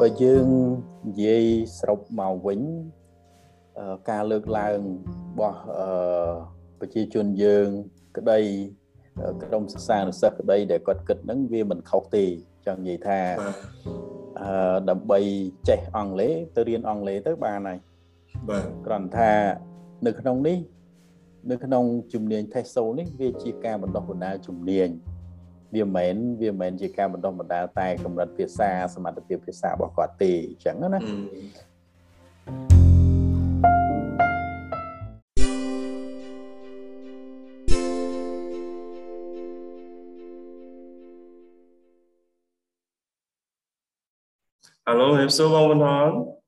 បើយើងនិយាយសរុបមកវិញការលើកឡើងរបស់ប្រជាជនយើងក្តីក្រុមសិក្សានុសិស្សក្តីដែលគាត់គិតហ្នឹងវាមិនខុសទេចង់និយាយថាអឺដើម្បីចេះអង់គ្លេសទៅរៀនអង់គ្លេសទៅបានហើយបាទគ្រាន់ថានៅក្នុងនេះ នៅក្នុងជំនាញ TESOL នេះវាជាការបណ្ដុះបណ្ដាលជំនាញ វាមិនមែនវាមិនមែនជាការបណ្ដុះបណ្ដាលតែកម្រិតភាសាសមត្ថភាពភាសារបស់គាត់ទេអញ្ចឹងណាហៅឡូហេបសួរបងបណ្ឌន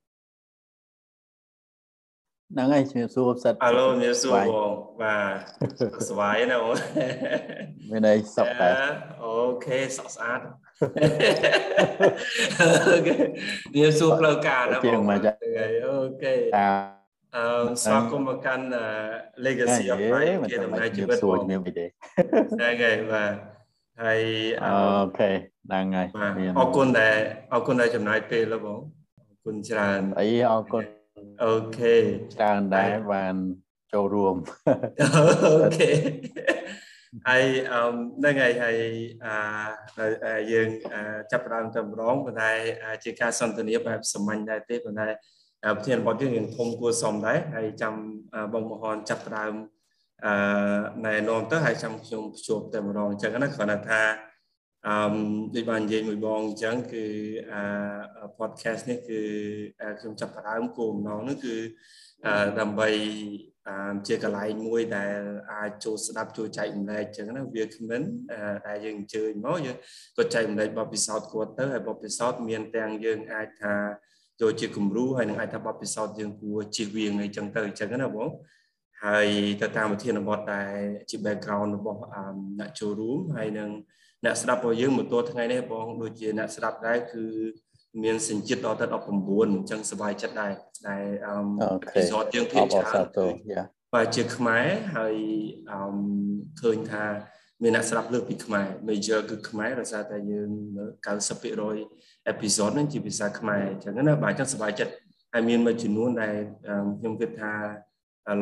ហ្នឹងហើយជំរាបសួរផ្សិតហៅឡូជំរាបសួរបងបាទស្វាយណាបងមានអីសុខតែអូខេសុខស្អាតអូខេជំរាបសួរផ្លូវការណាបងអូខេអឺស្វាគមន៍មកកាន់ Legacy of Life គេដំណើរជីវិតបងជំរាបទេហ្នឹងហើយបាទហើយអូខេហ្នឹងហើយអរគុណដែលអរគុណដែលចំណាយពេលបងអរគុណច្រើនអីអរគុណ អូខេច្រើនដែរបានចូលរួមអូខេហើយអឺហ្នឹងហើយហើយអាយើងចាប់ផ្ដើមតែម្ដងប៉ុន្តែជាការសន្ទនាបែបសាមញ្ញដែរទេប៉ុន្តែប្រធានបទយើងធំគួរសមដែរហើយចាំបងមហនចាប់ផ្ដើមអឺណែនាំទៅហើយចាំខ្ញុំភ្ជាប់តែម្ដងអញ្ចឹងណាគ្រាន់តែថា អឺដូចបាននិយាយមួយបងអញ្ចឹងគឺអា podcast នេះគឺខ្ញុំចាប់ផ្ដើមគោលបំណងនោះគឺដើម្បីជាកន្លែងមួយដែលអាចចូលស្ដាប់ចូលចែកម្លែកអញ្ចឹងណាវាគ្មិនដែលយើងអញ្ជើញមកយើងក៏ចែកម្លែកបទពិសោធន៍គាត់ទៅហើយបទពិសោធន៍មានទាំងយើងអាចថាចូលជាគំរូហើយនឹងអាចថាបទពិសោធន៍យើងគួរជិះវៀងអីចឹងទៅអញ្ចឹងណាបងហើយទៅតាមវិធានបទដែលជា background របស់អ្នកចូលរួមហើយនឹង អ្នកស្ដាប់របស់យើងមួយតួថ្ងៃនេះបងដូចជាអ្នកស្ដាប់ដែរគឺមានសញ្ជាតិដល់ទៅ19អញ្ចឹងសប្បាយចិត្តដែរដែលអឺអេពីសូតយើងភាគច្រើនបាទជាខ្មែរហើយអឺឃើញថាមានអ្នកស្ដាប់លើកពីខ្មែរ major គឺខ្មែរដោយសារតែយើង90%អេពីសូតហ្នឹងជាភាសាខ្មែរអញ្ចឹងណាបាទអញ្ចឹងសប្បាយចិត្តហើយមានមួយចំនួនដែលខ្ញុំគិតថា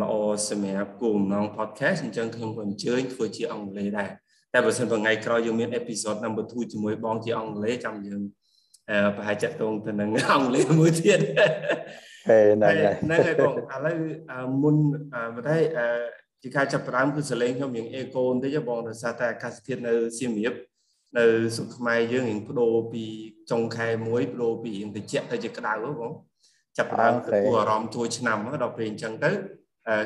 ល្អសម្រាប់គោលបំណង podcast អញ្ចឹងខ្ញុំក៏អញ្ជើញធ្វើជាអង់គ្លេសដែរ តែបើសិនថ្ងៃក្រោយយើងមានអេពីសូត number 2ជាមួយបងជាអង់គ្លេសចាំយើងប្រហែលចាក់តងទៅនឹងអង់គ្លេសមួយទៀតហេហ្នឹងហើយហ្នឹងហើយបងឥឡូវមុនបើតែជាការចាប់ផ្ដើមគឺសលេងខ្ញុំរៀងអេកូបន្តិចបងដោយសារតែអាកាសធាតុនៅសៀមរាបនៅសុខខ្មែរយើងរៀងបដូរពីចុងខែមួយបដូរពីរៀងត្រជាក់ទៅជាក្តៅបងចាប់ផ្ដើមទទួលអារម្មណ៍ជួយឆ្នាំដល់ពេលអញ្ចឹងទៅ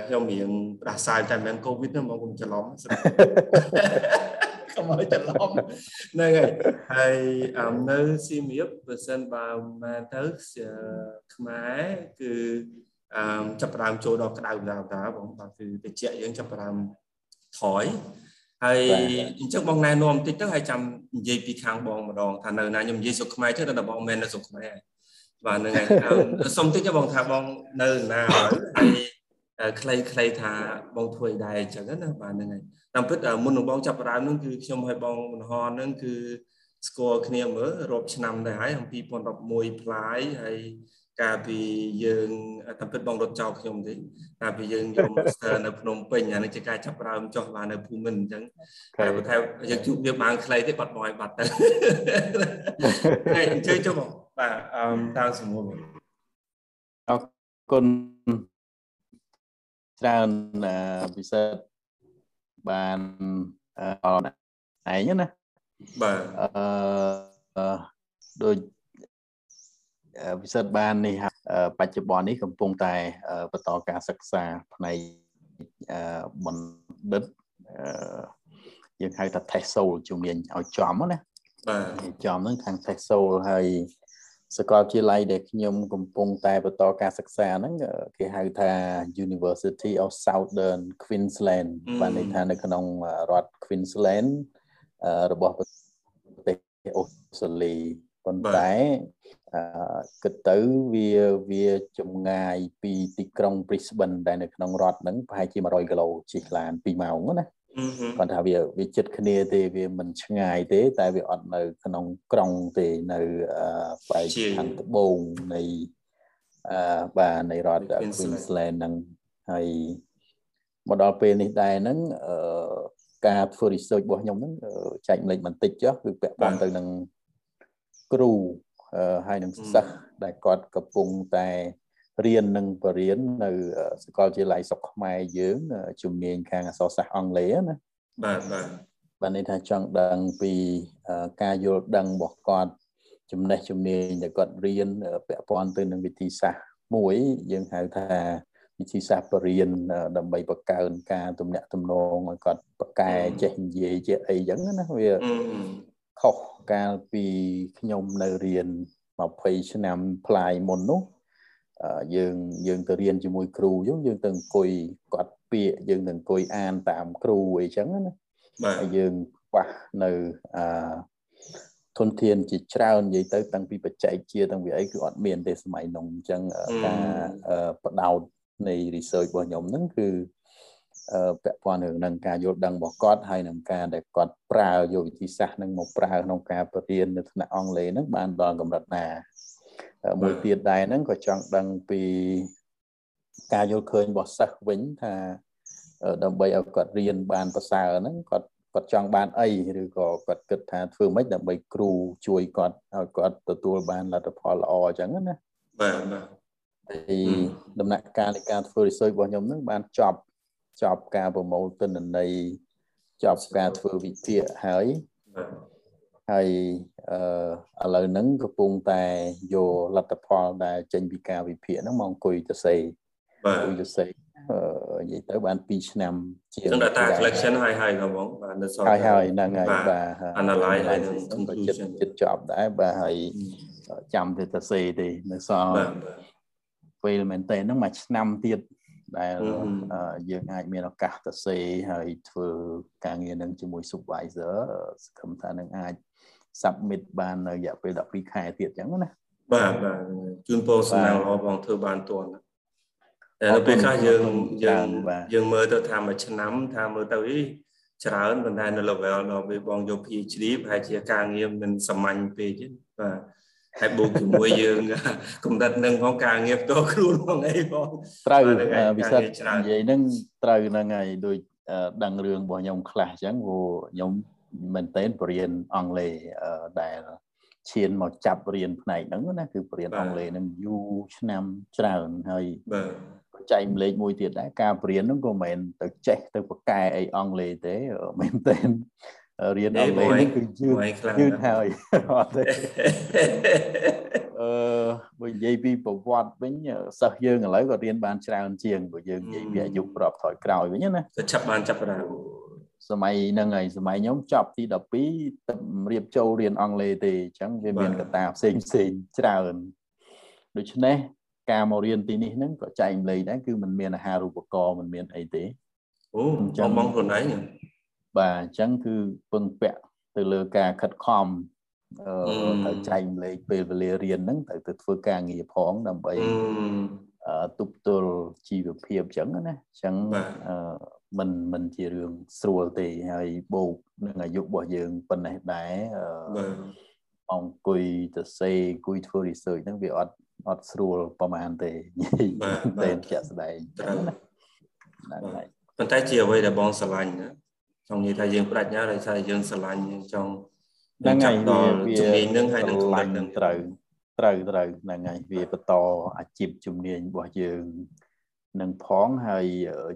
ខ្ញុំរៀងផ្ដាសាយតែមិនកូវីដហ្នឹងបងខ្ញុំច្រឡំ កុំឲ្យច្រឡំហ្នឹងហើយហើយនៅសៀមរាបបើសិនបើមែនទៅខ្មែរគឺអឺចាប់ផ្ដើមចូលដល់ក្តៅដល់តាបងបាទគឺតិចយើងចាប់ផ្ដើមថយហើយអញ្ចឹងបងណែនាំបន្តិចទៅហើយចាំនិយាយពីខាងបងម្ដងថានៅណាខ្ញុំនិយាយសុខខ្មែរទៅតែបងមែននៅសុខខ្មែរបាទហ្នឹងហើយសុំតិចបងថាបងនៅណាហើយ ខ្លីខ្លីថាបងធ្វើអីដែរអញ្ចឹងណាបាទហ្នឹងហើយតាមពិតមុននឹងបងចាប់ផ្ដើមហ្នឹងគឺខ្ញុំឲ្យបងមនហនហ្នឹងគឺស្គាល់គ្នាមើលរាប់ឆ្នាំដែរហើយអំពី2011ផ្លាយហើយកាលពីយើងតាមពិតបងរត់ចោលខ្ញុំទេកាលពីយើងយក master នៅភ្នំពេញអានេះជាការចាប់ផ្ដើមចុះបាននៅភូមិន្ទអញ្ចឹងតែបើថាយើងជួបវាបានខ្លីទេបាត់បយបាត់ទៅហើយអញ្ជើញចុះបងបាទអឺតាមសមុំអរគុណ ច្រើនពិសេសបានអរឯងណាបាទអឺដូចពិសេសបាននេះបច្ចុប្បន្ននេះកំពុងតែបន្តការសិក្សាផ្នែកបណ្ឌិតយើងហៅថា TESOL ជំនាញឲ្យចំណាបាទចំហ្នឹងខាង TESOL ហើយ សាកលវិទ្យាល័យដែលខ្ញុំកំពុងតែបន្តការសិក្សាហ្នឹងគេហៅថា University of Southern Queensland បានន័យថានៅក្នុងរដ្ឋ Queensland របស់ប្រទេសអូស្ត្រាលីប៉ុន្តែគិតទៅវាវាចម្ងាយពីទីក្រុង Brisbane ដែលនៅក្នុងរដ្ឋហ្នឹងប្រហែលជា100គីឡូជិះឡាន2ម៉ោងណា គាត់ថាវាវាចិត្តគ្នាទេវាមិនឆ្ងាយទេ តែវាអត់នៅ ក្នុងក្រុងទេនៅបែកខាងត្បូងនៃអឺបាទនៃរដ្ឋ Queensland ហ្នឹងហើយមកដល់ពេលនេះដែរហ្នឹងអឺការធ្វើ research របស់ខ្ញុំហ្នឹងចែកម្លេចបន្តិចចុះគឺពាក់ព័ន្ធទៅនឹងគ្រូហើយនឹងសិស្សដែលគាត់កំពុងតែ រៀននិងបរៀននៅសាកលវិទ្យាល័យស្រុកខ្មែរយើងជំនាញខាងអក្សរសាស្ត្រអង់គ្លេសណាបាទបាទបាទន័យថាចង់ដឹងពីការយល់ដឹងរបស់គាត់ចំណេះជំនាញដែលគាត់រៀនពាក់ព័ន្ធទៅនឹងវិធីសាស្ត្រមួយយើងហៅថាវិធីសាស្ត្របរៀនដើម្បីបង្កើនការទំនាក់ទំនងឲ្យគាត់ប្រកែចេះនិយាយចេះអីចឹងណាវាខុសកាលពីខ្ញុំនៅរៀន20ឆ្នាំផ្លាយមុននោះ យើងយើងទៅរៀនជាមួយគ្រូយើងយើងទៅអង្គុយគាត់ពាក្យយើងទៅអង្គុយអានតាមគ្រូអីចឹងណាបាទហើយយើងខ្វះនៅអឺធនធានជាច្រើននិយាយទៅតាំងពីបច្ចេកជាតាំងពីអីគឺអត់មានទេសម័យនោះអញ្ចឹងការបដោតនៃ research របស់ខ្ញុំហ្នឹងគឺពាក់ព័ន្ធនឹងការយល់ដឹងរបស់គាត់ហើយនឹងការដែលគាត់ប្រើយកវិធីសាស្ត្រនឹងមកប្រើក្នុងការបរៀននៅថ្នាក់អង់គ្លេសហ្នឹងបានដល់កម្រិតណា មួយទៀតដែរហ្នឹងក៏ចង់ដឹងពីការយល់ឃើញរបស់សិស្សវិញថាដើម្បីឲ្យគាត់រៀនបានប្រសើរហ្នឹងគាត់គាត់ចង់បានអីឬក៏គាត់គិតថាធ្វើម៉េចដើម្បីគ្រូជួយគាត់ឲ្យគាត់ទទួលបានលទ្ធផលល្អអញ្ចឹងណាបាទបាទហើយដំណាក់កាលនៃការធ្វើ research របស់ខ្ញុំហ្នឹងបានចប់ចប់ការប្រមូលទិន្នន័យចប់ការធ្វើវិភាគហើយ ហើយអឺឥឡូវហ្នឹងកំពុងតែយកលទ្ធផលដែលចេញពីការវិភាគហ្នឹងមកអង្គុយទៅសេបាទអង្គុយទៅសេនិយាយទៅបាន2ឆ្នាំជាង data collection ហើយហើយបងបាទនៅសល់ហើយហើយហ្នឹងហើយបាទ analyze ហើយនឹង conclusion ចិត្តចប់ដែរបាទហើយចាំទៅទៅសេទេនៅសល់ពេលមែនតើហ្នឹងមួយឆ្នាំទៀតដែលយើងអាចមានឱកាសទៅសេហើយធ្វើការងារនឹងជាមួយ supervisor សង្ឃឹមថានឹងអាច submit បាននៅរយៈពេល12ខែទៀតអញ្ចឹងណាបាទបាទជូនពរសំណាងល្អបងធ្វើបានទាន់តែនៅពេលខ្លះយើងយើងយើងមើលទៅថាមួយឆ្នាំថាមើលទៅអីច្រើនប៉ុន្តែនៅ level ដល់ពេលបងយក PhD ប្រហែលជាការងារមិនសាមញ្ញពេកទេបាទហើយបូកជាមួយយើងកម្រិតនឹងផងការងារផ្ទាល់ខ្លួនផងអីផងត្រូវវិសិទ្ធនិយាយហ្នឹងត្រូវហ្នឹងហើយដូចដឹងរឿងរបស់ខ្ញុំខ្លះអញ្ចឹងព្រោះខ្ញុំ មែនតើបរៀនអង់គ្លេសដែលឈានមកចាប់រៀនផ្នែកហ្នឹងណាគឺបរៀនអង់គ្លេសហ្នឹងយូរឆ្នាំច្រើនហើយបាទចែកម្លេចមួយទៀតដែរការបរៀនហ្នឹងក៏មិនមែនទៅចេះទៅប្រកែអីអង់គ្លេសទេមែនតើរៀនអង់គ្លេសនេះគឺយឺតយឺតហើយអត់ទេអឺបើនិយាយពីប្រវត្តិវិញសិស្សយើងឥឡូវក៏រៀនបានច្រើនជាងព្រោះយើងនិយាយពីអាយុប្របថយក្រោយវិញណាទៅឆាប់បានចាប់ផ្ដើម សម័យហ្នឹងហើយសម័យខ្ញុំចប់ទី12ទៅរៀបចូលរៀនអង់គ្លេសទេអញ្ចឹងវាមានកត្តាផ្សេងផ្សេងច្រើនដូច្នេះការមករៀនទីនេះហ្នឹងក៏ចែកម្លែកដែរគឺมันមានអាហារូបករណ៍มันមានអីទេអូបងបងខ្លួនឯងបាទអញ្ចឹងគឺពឹងពាក់ទៅលើការខិតខំអឺទៅចែកម្លែកពេលវេលារៀនហ្នឹងទៅទៅធ្វើការងារផងដើម្បីអឺ ទប់ទល់ជីវភាពអញ្ចឹងណាអញ្ចឹងអឺมันมันជារឿងស្រួលទេហើយបូកនឹងអាយុរបស់យើងប៉ុណ្ណេះដែរអឺអង្គុយទៅសេអង្គុយធ្វើ research ហ្នឹងវាអត់អត់ស្រួលប្រហែលទេតែជាក់ស្ដែងហ្នឹងហើយប៉ុន្តែជាអ្វីដែលបងស្រឡាញ់ណាចង់និយាយថាយើងប្រាជ្ញាដោយសារយើងស្រឡាញ់យើងចង់ហ្នឹងហើយដល់ជំនាញនឹងហើយនឹងខ្លាញ់នឹងត្រូវ ត្រូវត្រូវហ្នឹងហើយវាបន្តអាជីពជំនាញរបស់យើងនឹងផងហើយ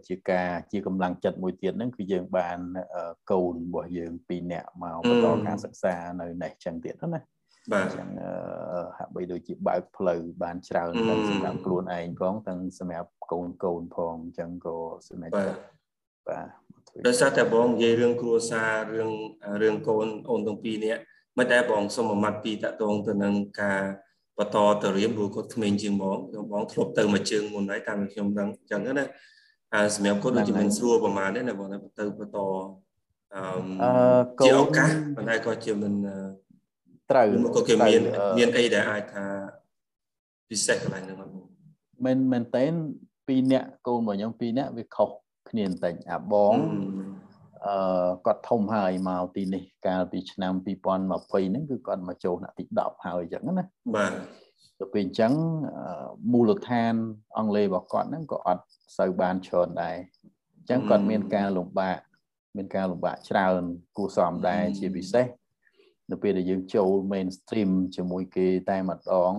ជាការជាកម្លាំងចិត្តមួយទៀតហ្នឹងគឺយើងបានកូនរបស់យើងពីរនាក់មកបន្តការសិក្សានៅនេះចឹងទៀតណាបាទចឹងហាក់បីដូចជាបើកផ្លូវបានច្រើនទាំងសម្រាប់ខ្លួនឯងផងទាំងសម្រាប់កូនកូនផងអញ្ចឹងក៏សម្រាប់បាទដោយសារតែបងនិយាយរឿងគ្រួសាររឿងរឿងកូនអូនទាំងពីរនាក់មិនតែបងសុំមួយម៉ាត់ពីតកតងទៅនឹងការ បន្តទៅរៀនព្រោះគាត់ក្មេងជាងបងបងធ្លាប់ទៅមួយជើងមុនហើយតាមខ្ញុំដឹងអញ្ចឹងណាហើយសម្រាប់គាត់ដូចជាមិនស្រួលប្រហែលទេណាបងទៅបន្តអឺជាឱកាសប៉ុន្តែក៏ជាមិនត្រូវក៏គេមានមានអីដែលអាចថាពិសេសកន្លែងហ្នឹងបងមិនមែនតើពីរនាក់កូនរបស់ខ្ញុំពីរនាក់វាខុសគ្នាបន្តិចអាបង អឺគាត់ធំហើយមកទីនេះកាលពីឆ្នាំ2020ហ្នឹងគឺគាត់មកចូលថ្នាក់ទី10ហើយអញ្ចឹងណាបាទទៅពេលអញ្ចឹងមូលដ្ឋានអង់គ្លេសរបស់គាត់ហ្នឹងក៏អត់សូវបានច្រើនដែរអញ្ចឹងគាត់មានការលំបាកមានការលំបាកច្រើនគួរសមដែរជាពិសេសនៅពេលដែលយើងចូល mainstream ជាមួយគេតែម្ដង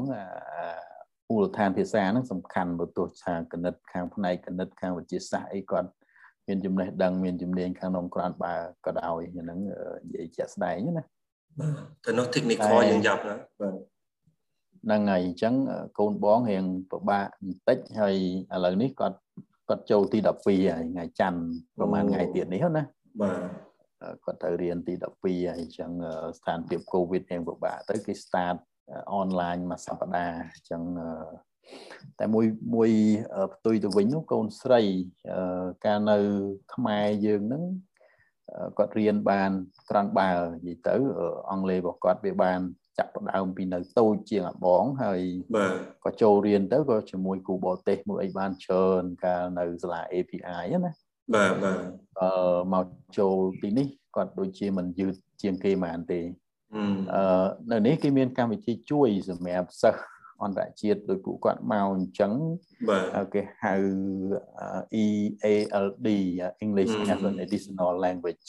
មូលដ្ឋានភាសាហ្នឹងសំខាន់បើទោះថាគណិតខាងផ្នែកគណិតខាងវិទ្យាសាស្ត្រអីគាត់ មានចំណេះដឹងមានជំនាញខាងនំក្រានបើក៏ដោយហ្នឹងនិយាយជាក់ស្ដែងណាទៅនោះ technical យើងយ៉ាប់ណាបាទហ្នឹងហើយអញ្ចឹងកូនបងរៀងពិបាកបន្តិចហើយឥឡូវនេះគាត់គាត់ចូលទី12ហើយថ្ងៃច័ន្ទប្រហែលថ្ងៃទៀតនេះណាបាទគាត់ទៅរៀនទី12ហើយអញ្ចឹងស្ថានភាពកូវីដរៀងពិបាកទៅគេ start អនឡាញមួយសប្តាហ៍អញ្ចឹង តែមួយមួយផ្ទុយទៅវិញនោះកូនស្រីកាលនៅខ្មែរយើងហ្នឹងគាត់រៀនបានក្រាន់បើនិយាយទៅ អង់គ្លេសរបស់គាត់វាបានចាប់ផ្ដើមពីនៅតូចជាងអាបងហើយបាទក៏ចូលរៀនទៅក៏ជាមួយគ្រូបរទេសមួយអីបានច្រើនកាលនៅសាលា API ណាបាទបាទអឺមកចូលទីនេះគាត់ដូចជាមិនយឺតជាងគេហ្មងទេអឺនៅនេះគេមានកម្មវិធីជួយសម្រាប់សិស្ស អន្តរជាតិដោយពួកគាត់មកអញ្ចឹងបាទគេហៅ EALD English as an Additional Language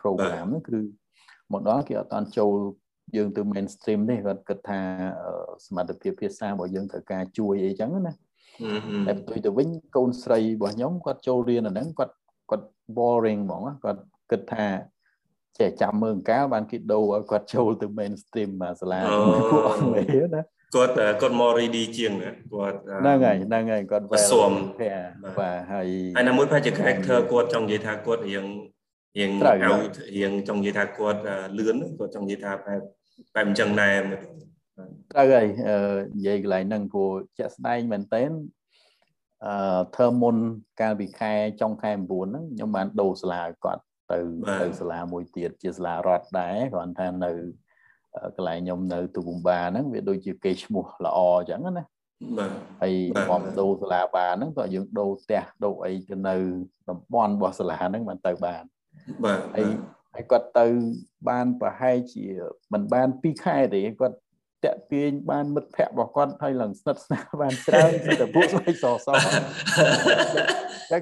Program ហ្នឹងគឺមកដល់គេអត់តាន់ចូលយើងទៅ mainstream ទេគាត់គិតថាសមត្ថភាពភាសារបស់យើងត្រូវការជួយអីចឹងណាតែផ្ទុយទៅវិញកូនស្រីរបស់ខ្ញុំគាត់ចូលរៀនអាហ្នឹងគាត់គាត់ boring ហ្មងគាត់គិតថាចេះចាំមើលកាលបានគេដូរឲ្យគាត់ចូលទៅ mainstream សាលាពួកអង់គ្លេសណា គាត់គាត់មក ready ជាងគាត់ហ្នឹងហើយហ្នឹងហើយគាត់ well សុំបាទហើយហើយណាមួយប្រហែលជា character គាត់ចង់និយាយថាគាត់រៀងរៀងឲ្យរៀងចង់និយាយថាគាត់លឿនគាត់ចង់និយាយថាបែបបែបអញ្ចឹងដែរត្រូវហើយនិយាយកន្លែងហ្នឹងព្រោះជាក់ស្ដែងមែនតើអឺធើមុនកាលពីខែចុងខែ9ហ្នឹងខ្ញុំបានដូរសាលាឲ្យគាត់ទៅទៅសាលាមួយទៀតជាសាលារដ្ឋដែរគ្រាន់តែនៅ កន្លែងខ្ញុំនៅទូបំបាហ្នឹងវាដូចជាគេឈ្មោះល្អអញ្ចឹងណាបាទហើយបំដូរសាលាបាហ្នឹងក៏យើងដូរផ្ទះដូរអីទៅនៅតំបន់របស់សាលាហ្នឹងបានទៅបានបាទហើយហើយគាត់ទៅបានប្រហែលជាមិនបាន2ខែទេគាត់តាក់ទាញបានមិត្តភ័ក្តិរបស់គាត់ហើយឡើងស្និទ្ធស្នាលបានច្រើនតែពួកស្បែកសស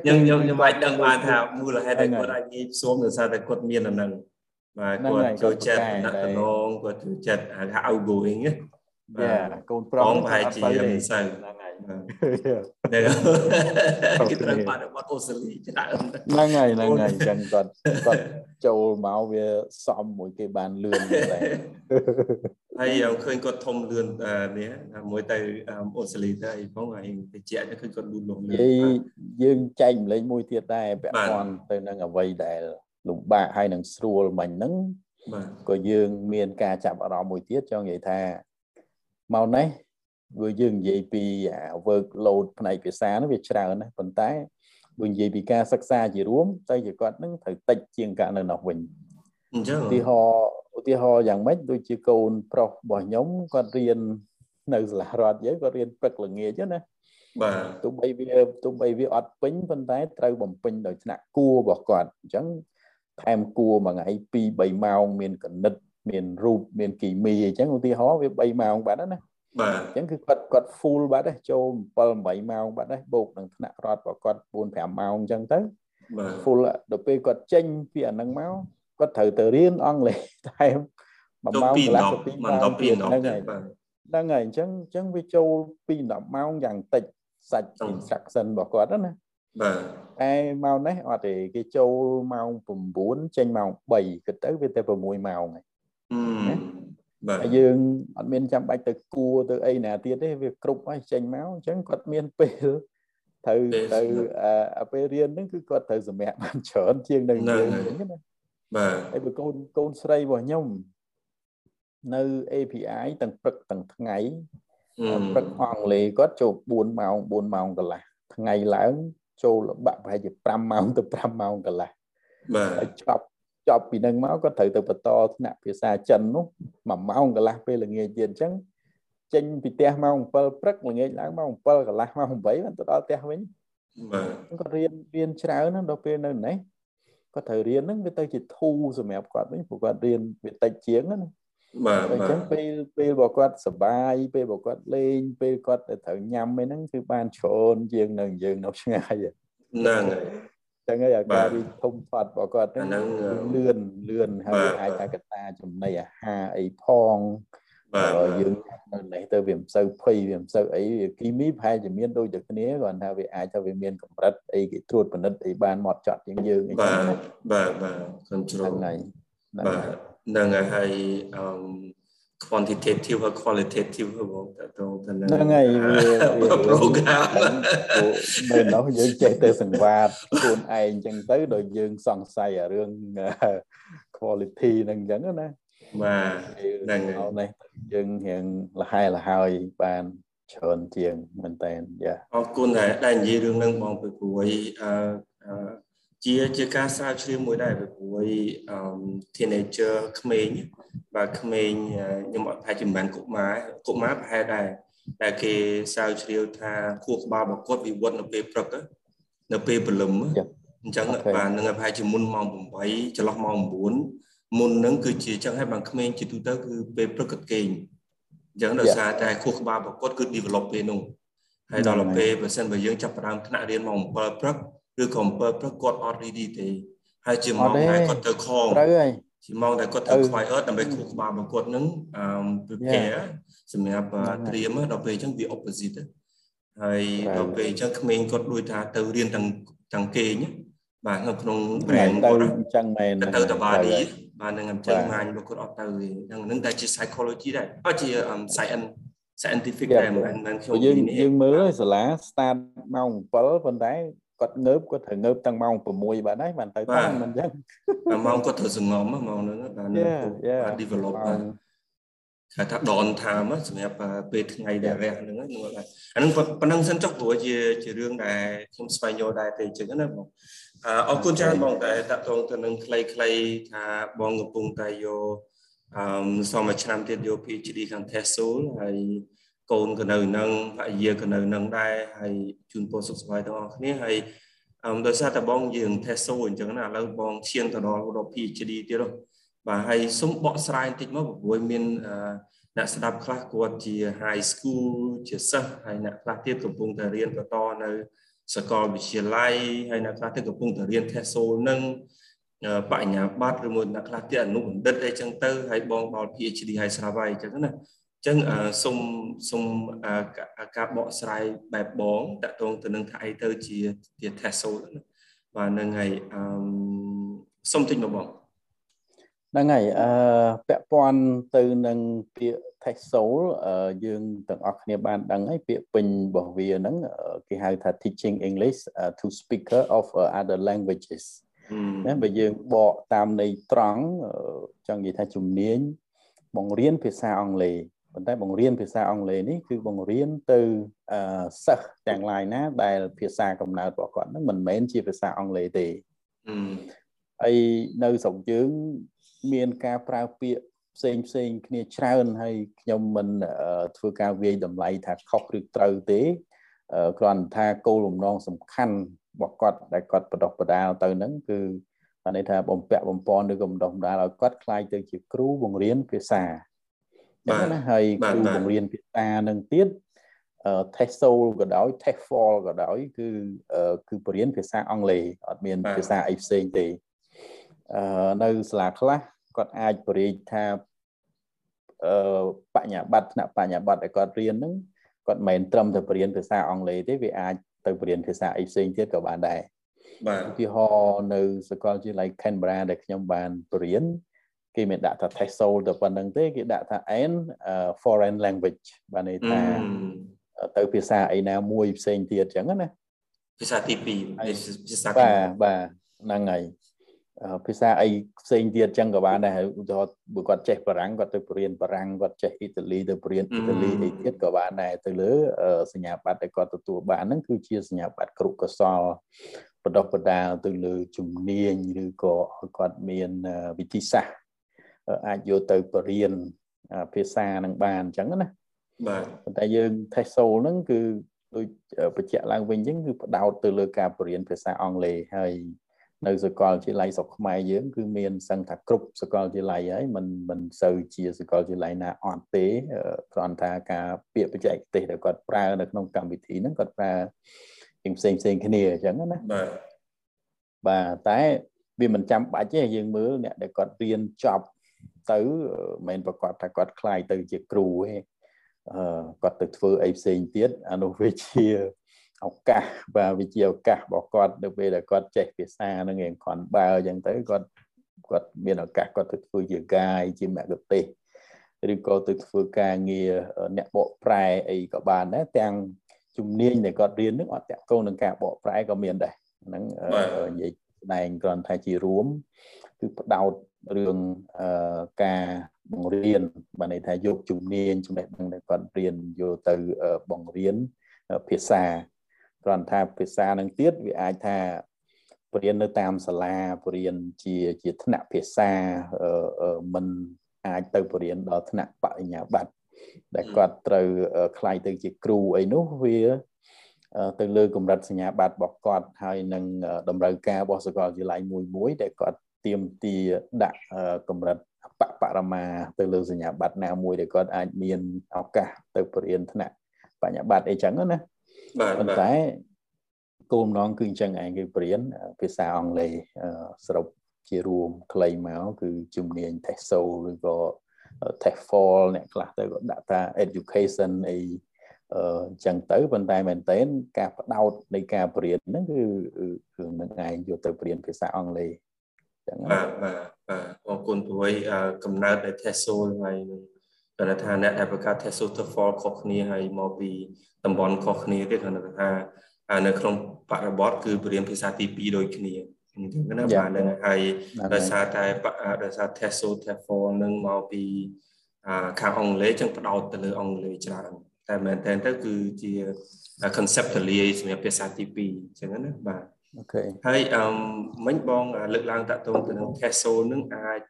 ខ្ញុំខ្ញុំខ្ញុំអាចដឹងបានថាមូលហេតុដែលគាត់អាចងាយផ្សុំដោយសារតែគាត់មានអានឹង បាទគាត់ចូលចិត្តតំណតំណងគាត់ចូលចិត្តហៅថា outgoing ណាយ៉ាកូនប្រុសប្រហែលជាមិនសូវហ្នឹងហើយគេត្រូវបាត់បាត់អូស្ត្រាលីច្រើនហ្នឹងហើយហ្នឹងហើយអញ្ចឹងគាត់គាត់ចូលមកវាសំមួយគេបានលឿនតែហើយឃើញគាត់ធំលឿននេះមួយទៅអូស្ត្រាលីទៅអីផងហើយតិចឃើញគាត់លូនលំលឿនយើងចែកម្លេចមួយទៀតដែរពាក់ព័ន្ធទៅនឹងអ្វីដែល លំបាកហើយនឹងស្រួលមិញហ្នឹងក៏យើងមានការចាប់អារម្មណ៍មួយទៀតចង់និយាយថាមកនេះវាយើងនិយាយពី work load ផ្នែកភាសានោះវាច្រើនណាប៉ុន្តែបើនិយាយពីការសិក្សាជារួមតែជាគាត់នឹងត្រូវតិចជាងកាលនៅនោះវិញអញ្ចឹងឧទាហរណ៍ឧទាហរណ៍យ៉ាងម៉េចដូចជាកូនប្រុសរបស់ខ្ញុំគាត់រៀននៅសាលារដ្ឋយើងគាត់រៀនព្រឹកល្ងាចណាបាទទោះបីវាទោះបីវាអត់ពេញប៉ុន្តែត្រូវបំពេញដោយថ្នាក់គួររបស់គាត់អញ្ចឹង ថែមគួរមួយថ្ងៃ2 3ម៉ោងមានកណិត មានរូបមានគីមីអញ្ចឹងឧទាហរណ៍វា3ម៉ោងបាត់ណាបាទអញ្ចឹងគឺគាត់គាត់ full បាត់ហើយចូល7 8ម៉ោងបាត់ហើយបូកនឹងថ្នាក់រដ្ឋរបស់គាត់4 5ម៉ោងអញ្ចឹងទៅបាទ full ដល់ពេលគាត់ចេញពីអាហ្នឹងមកគាត់ត្រូវទៅរៀនអង់គ្លេសតែ1ម៉ោងកន្លះទៅ2ម៉ោងហ្នឹងហើយហ្នឹងហើយអញ្ចឹងអញ្ចឹងវាចូលពី10ម៉ោងយ៉ាងតិចសាច់ instruction របស់គាត់ណាបាទ តែមកនេះអត់ទេគេចូលម៉ោង9ចេញម៉ោង3គិតទៅវាតែ6ម៉ោងហើយបាទហើយយើងអត់មានចាំបាច់ទៅគួរទៅអីណាទៀតទេវាគ្រប់ហើយចេញមកអញ្ចឹងគាត់មានពេលត្រូវទៅអាពេលរៀនហ្នឹងគឺគាត់ត្រូវសម្រាប់បានច្រើនជាងនៅយើងវិញណាបាទហើយបើកូនកូនស្រីរបស់ខ្ញុំនៅ API ទាំងព្រឹកទាំងថ្ងៃព្រឹកអង់គ្លេសគាត់ចូល4ម៉ោង4ម៉ោងកន្លះថ្ងៃឡើង ចូលលបាក់ប្រហែលជា5ម៉ោងទៅ5ម៉ោងកន្លះបាទហើយចប់ចប់ពីនឹងមកគាត់ត្រូវទៅបន្តថ្នាក់ភាសាចិននោះ1ម៉ោងកន្លះពេលល្ងាចទៀតអញ្ចឹងចេញពីផ្ទះម៉ោង7ព្រឹកល្ងាចឡើងម៉ោង7កន្លះម៉ោង8បានទៅដល់ផ្ទះវិញបាទគាត់រៀនរៀនច្រើនណាស់ដល់ពេលនៅនេះគាត់ត្រូវរៀនហ្នឹងវាទៅជាធូរសម្រាប់គាត់វិញព្រោះគាត់រៀនវាតិចជាងណា បាទអញ្ចឹងពេលពេលបើគាត់សបាយពេលបើគាត់លេងពេលគាត់ត្រូវញ៉ាំអីហ្នឹងគឺបានច្រើនជាងនៅយើងនៅឆ្ងាយហ្នឹងហើយចឹងហើយអាការវិធំផាត់របស់គាត់ហ្នឹងលឿនលឿនហើយអាចថាកតាចំណីអាហារអីផងបាទយើងនៅនេះទៅវាមិនសូវភ័យវាមិនសូវអីគីមីប្រហែលជាមានដូចតែគ្នាគ្រាន់ថាវាអាចថាវាមានកម្រិតអីគេត្រួតពិនិត្យអីបានមកចត់ជាងយើងអីបាទបាទបាទ control ហ្នឹងហើយបាទហ្នឹងហើយអឺ quantitative ហើយ qualitative បងតើតទៅនឹងហ្នឹងហើយវា program នៅនោះយើងចេះទៅសង្វាតខ្លួនឯងអញ្ចឹងទៅដោយយើងសង្ស័យអារឿង quality ហ្នឹងអញ្ចឹងណាបាទហ្នឹងហើយនេះយើងរៀងលហែលហើយបានច្រើនជាងមែនតើយ៉ាអរគុណដែរដែលនិយាយរឿងហ្នឹងបងពីព្រួយអឺ ជាជាការស្រាវជ្រាវមួយដែរពីព្រួយអឺ teenager ក្មេងបាទក្មេងខ្ញុំអត់ប្រហែលជាមិនបានកុមារកុមារប្រហែលដែរតែគេស្រាវជ្រាវថាខួរក្បាលរបស់គាត់វិវត្តនៅពេលព្រឹកនៅពេលព្រលឹមអញ្ចឹងបាទនឹងប្រហែលជាមុនម៉ោង8ចន្លោះម៉ោង9មុនហ្នឹងគឺជាអញ្ចឹងហើយបានក្មេងជាទូទៅគឺពេលព្រឹកគាត់គេងអញ្ចឹងដោយសារតែខួរក្បាលរបស់គាត់គឺ develop ពេលនោះហើយដល់ពេលបើសិនបើយើងចាប់ផ្ដើមថ្នាក់រៀនម៉ោង7ព្រឹក ឬក៏7ព្រឹកគាត់អត់ ready ទេហើយជាម៉ោងដែលគាត់ទៅខងត្រូវហើយជាម៉ោងដែលគាត់ត្រូវខ្វាយអត់ដើម្បីខួរក្បាលរបស់គាត់នឹងអឺ prepare សម្រាប់ត្រៀមដល់ពេលអញ្ចឹងវា opposite ហើយដល់ពេលអញ្ចឹងក្មេងគាត់ដូចថាទៅរៀនទាំងទាំងគេងបាទនៅក្នុង brain គាត់អញ្ចឹងមែនទៅទៅ body បាទនឹងអញ្ចឹងម៉ាញរបស់គាត់អត់ទៅទេហ្នឹងនឹងតែជា psychology ដែរអត់ជា science scientific ដែរមិនមែនខ្ញុំយើងយើងមើលសាលា start ម៉ោង7ប៉ុន្តែ គាត់ងើបគាត់ត្រូវងើបតាំងម៉ោង6បាទហើយបានទៅតាមមិនអញ្ចឹងម៉ោងគាត់ត្រូវសងំម៉ោងហ្នឹងបានបាន develop បាទគេថាដនថាមសម្រាប់ពេលថ្ងៃដែលរះហ្នឹងហ្នឹងអាហ្នឹងប៉ុណ្ណឹងសិនចុះព្រោះជាជារឿងដែលខ្ញុំស្វែងយល់ដែរទេអញ្ចឹងណាបងអរគុណច្រើនបងតែតកតងទៅនឹងខ្លីៗថាបងកំពុងតែយកអឺសមមួយឆ្នាំទៀតយក PhD ខាង TESOL ហើយ កូនក៏នៅនឹងភរិយាក៏នៅនឹងដែរហើយជូនពរសុខសប្បាយទាំងអស់គ្នាហើយអឺដោយសារតែបងយើង TESOL អញ្ចឹងណាឥឡូវបងឈានទៅដល់ដល់ PhD ទៀតបាទហើយសុំបកស្រាយបន្តិចមកព្រោះមានអ្នកស្ដាប់ខ្លះគាត់ជា high school ជាសិស្សហើយអ្នកខ្លះទៀតកំពុងតែរៀនបន្តនៅសាកលវិទ្យាល័យហើយអ្នកខ្លះទៀតកំពុងតែរៀន TESOL នឹងបញ្ញាបត្រឬមួយអ្នកខ្លះទៀតអនុបណ្ឌិតអីចឹងទៅហើយបងដល់ PhD ហើយស្រាប់ហើយអញ្ចឹងណាអញ្ចឹងសុំសុំការបកស្រាយបែបបងតកតងទៅនឹងថាអីទៅជាជា TESOL ណាបាទនឹងហើយអឺសុំតិចមកបងហ្នឹងហើយអឺពាក់ព័ន្ធទៅនឹងពាក្យ TESOL យើងទាំងអស់គ្នាបានដឹងហើយពាក្យពេញរបស់វាហ្នឹងគេហៅថា teaching English to speaker of other languages ណាបើយើងបកតាមន័យត្រង់ចង់និយាយថាជំនាញបង្រៀនភាសាអង់គ្លេស ប៉ុន្តែបង្រៀនភាសាអង់គ្លេសនេះគឺបង្រៀនទៅសិស្សទាំងឡាយណា ដែលភាសាកំណើតរបស់គាត់ហ្នឹងមិនមែនជាភាសាអង់គ្លេសទេហើយនៅស្រុកយើងមានការប្រើពាក្យផ្សេងផ្សេងគ្នាច្រើនហើយខ្ញុំមិនធ្វើការវាយតម្លៃថាខុសឬត្រូវទេគ្រាន់ថាគោលបំណងសំខាន់របស់គាត់ដែលគាត់បដិបដាលទៅហ្នឹងគឺបានន័យថាបំពាក់បំពន់ឬក៏បណ្ដុះបណ្ដាលឲ្យគាត់ខ្លាយទៅជាគ្រូបង្រៀនភាសា ចឹងណាហើយគ្រូបង្រៀនភាសានឹងទៀត TESOL ក៏ដោយ TEFL ក៏ដោយគឺគឺបរៀនភាសាអង់គ្លេសអត់មានភាសាអីផ្សេងទេអឺនៅសាលាខ្លះគាត់អាចបរិយាថាអឺបញ្ញាបត្រថ្នាក់បញ្ញាបត្រដែលគាត់រៀនហ្នឹងគាត់មិនមែនត្រឹមតែបរៀនភាសាអង់គ្លេសទេវាអាចទៅបរៀនភាសាអីផ្សេងទៀតក៏បានដែរបាទឧទាហរណ៍នៅសាកលវិទ្យាល័យ Canberra ដែលខ្ញុំបានបរៀន គេមិនដាក់ថា TESOL ទៅប៉ុណ្្នឹងទេគេដាក់ថា N foreign language បានន័យថាទៅភាសាអីណាមួយផ្សេងទៀតអញ្ចឹងណាភាសាទី2ភាសាបាទបាទហ្នឹងហើយភាសាអីផ្សេងទៀតចឹងក៏បានដែរឧទាហរណ៍បើគាត់ចេះបារាំងគាត់ទៅបរៀនបារាំងគាត់ចេះអ៊ីតាលីទៅបរៀនអ៊ីតាលីអីទៀតក៏បានដែរទៅលើសញ្ញាបត្រដែលគាត់ទទួលបានហ្នឹងគឺជាសញ្ញាបត្រគ្រូកសលបដិបដាលទៅលើជំនាញឬក៏ឲ្យគាត់មានវិធីសាស្ត្រ អាចយកទៅបរៀនភាសានឹងបានអញ្ចឹងណាបាទប៉ុន្តែយើង TESOL ហ្នឹងគឺដូចបញ្ជាក់ឡើងវិញអញ្ចឹងគឺផ្ដោតទៅលើការបរៀនភាសាអង់គ្លេសហើយនៅសាកលវិទ្យាល័យស្រុកខ្មែរយើងគឺមានសឹងថាគ្រប់សាកលវិទ្យាល័យហើយมันមិនសូវជាសាកលវិទ្យាល័យណាអត់ទេគ្រាន់តែការពាក្យបច្ចេកទេសដែលគាត់ប្រើនៅក្នុងកម្មវិធីហ្នឹងគាត់ប្រើផ្សេងផ្សេងគ្នាអញ្ចឹងណាបាទបាទតែវាមិនចាំបាច់ទេយើងមើលអ្នកដែលគាត់រៀនចប់ ទៅមិនប្រកាសថាគាត់ខ្លាយទៅជាគ្រូទេអឺគាត់ទៅធ្វើអីផ្សេងទៀតអានោះវាជាឱកាសបាទវាជាឱកាសរបស់គាត់នៅពេលដែលគាត់ចេះភាសានឹងរៀងគ្រាន់បើអញ្ចឹងទៅគាត់គាត់មានឱកាសគាត់ទៅធ្វើជាកាយជាមគ្គុទេសឬក៏ទៅធ្វើការងារអ្នកបកប្រែអីក៏បានដែរទាំងជំនាញដែលគាត់រៀននឹងអត់តាក់ទងនឹងការបកប្រែក៏មានដែរហ្នឹងនិយាយស្ដែងគ្រាន់តែជារួម គឺផ្ដោតរឿងការបង្រៀនបានន័យថាយកជំនាញចំណេះដឹងដែលគាត់រៀនយកទៅបង្រៀនភាសាគ្រាន់ថាភាសានឹងទៀតវាអាចថាបរៀននៅតាមសាលាបរៀនជាជាថ្នាក់ភាសាមិនអាចទៅបរៀនដល់ថ្នាក់បរិញ្ញាបត្រដែលគាត់ត្រូវខ្លាយទៅជាគ្រូអីនោះវាទៅលើកម្រិតសញ្ញាបត្ររបស់គាត់ហើយនឹងតម្រូវការរបស់សាកលវិទ្យាល័យមួយមួយដែលគាត់ ទៀមទាដាក់កម្រិតបបរមាទៅលើសញ្ញាបត្រណាមួយដែលគាត់អាចមានឱកាសទៅបរៀនថ្នាក់បញ្ញាបត្រអីចឹងណាបាទប៉ុន្តែគោលបំណងគឺអញ្ចឹងឯងគឺបរៀនភាសាអង់គ្លេសសរុបជារួមខ្លីមកគឺជំនាញ TESOL ឬក៏ TEFL អ្នកខ្លះទៅក៏ដាក់ថា education អីអញ្ចឹងទៅប៉ុន្តែមែនតើការបដោតនៃការបរៀនហ្នឹងគឺគឺនឹងឯងយកទៅបរៀនភាសាអង់គ្លេស ចឹងបាទបាទបាទអរគុណព្រួយកំណើតនៃ TESOL ហើយនឹងគាត់ថាអ្នកដែលបង្កើត TESOL TOEFL ខុសគ្នាហើយមកពីតំបន់ខុសគ្នាទៀតគាត់ថានៅក្នុងបរិបទគឺបរៀនភាសាទី2ដូចគ្នាអញ្ចឹងណាបាទនឹងហើយដោយសារតែដោយសារ TESOL TOEFL នឹងមកពីខាងអង់គ្លេសចឹងផ្ដោតទៅលើអង់គ្លេសច្រើនតែមែនតើទៅគឺជា conceptually សម្រាប់ភាសាទី2អញ្ចឹងណាបាទ អូខេហើយអឺមិញបងលើកឡើងតាក់ទងទៅនឹង TESOL នឹងអាច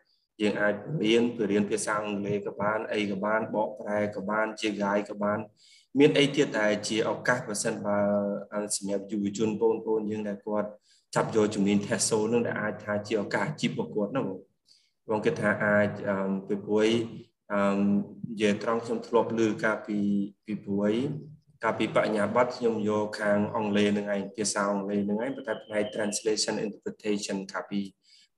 យើងអាចរៀនពីរៀនភាសាអង់គ្លេសក៏បានអីក៏បានបកប្រែក៏បានជា guide ក៏បាន មានអីទៀតដែលជាឱកាសបើសិនបើសម្រាប់យុវជនបងប្អូនយើងដែលគាត់ចាប់យកជំនាញ TESOL នឹងដែលអាចថាជាឱកាសអាជីពរបស់គាត់ហ្នឹងបងគិតថាអាចពីព្រួយអឺនិយាយត្រង់ខ្ញុំធ្លាប់ឮកាលពីពីព្រួយ កាលពីបញ្ញាបត្រខ្ញុំយកខាងអង់គ្លេសនឹងឯងភាសាអង់គ្លេសនឹងឯងប៉ុន្តែផ្នែក translation interpretation កាលពី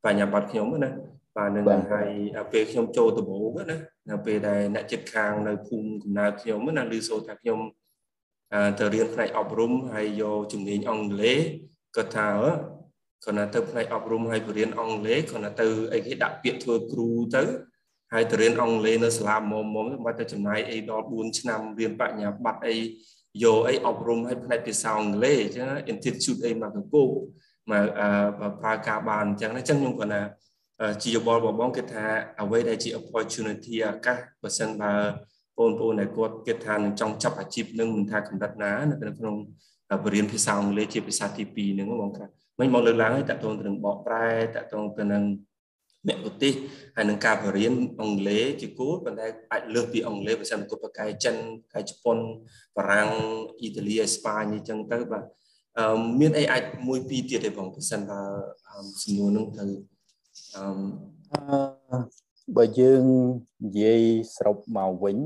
បញ្ញាបត្រខ្ញុំណាបាទនឹងហើយពេលខ្ញុំចូលដំបូងណានៅពេលដែលអ្នកចិត្តខាងនៅភូមិកំណើតខ្ញុំណាឮសូរថាខ្ញុំទៅរៀនផ្នែកអប់រំហើយយកជំនាញអង់គ្លេសគាត់ថាគាត់ណាទៅផ្នែកអប់រំហើយបរៀនអង់គ្លេសគាត់ណាទៅអីគេដាក់ពាក្យធ្វើគ្រូទៅ ហើយទៅរៀនអង់គ្លេសនៅសាលាមុំមុំមិនទៅចំណាយអីដល់4ឆ្នាំរៀនបញ្ញាបត្រអីយកអីអប់រំឲ្យផ្នែកភាសាអង់គ្លេសអញ្ចឹង institute អីមកកគោមកប្រើការបានអញ្ចឹងអញ្ចឹងខ្ញុំគាត់ណាជាយោបល់របស់បងគិតថាអ្វីដែលជា opportunity ឱកាសបើសិនបើបងប្អូនដែលគាត់គិតថានឹងចង់ចាប់អាជីពនឹងមិនថាកម្រិតណានៅក្នុងបរិញ្ញាភាសាអង់គ្លេសជាភាសាទី2ហ្នឹងបងថាមិនមកលើកឡើងឲ្យតកតងទៅនឹងបកប្រែតកតងទៅនឹង មគ្គុទេសហើយនឹងការបរៀនអង់គ្លេសជាគោលប៉ុន្តែអាចលើសពីអង់គ្លេសបើសិនគាត់បកកាយចិនកាយជប៉ុនបារាំងអ៊ីតាលីអេស្ប៉ាញអញ្ចឹងទៅបាទអឺមានអីអាចមួយពីរទៀតទេបងបើសិនបើសំណួរនឹងទៅអឺបើយើងនិយាយសរុបមកវិញ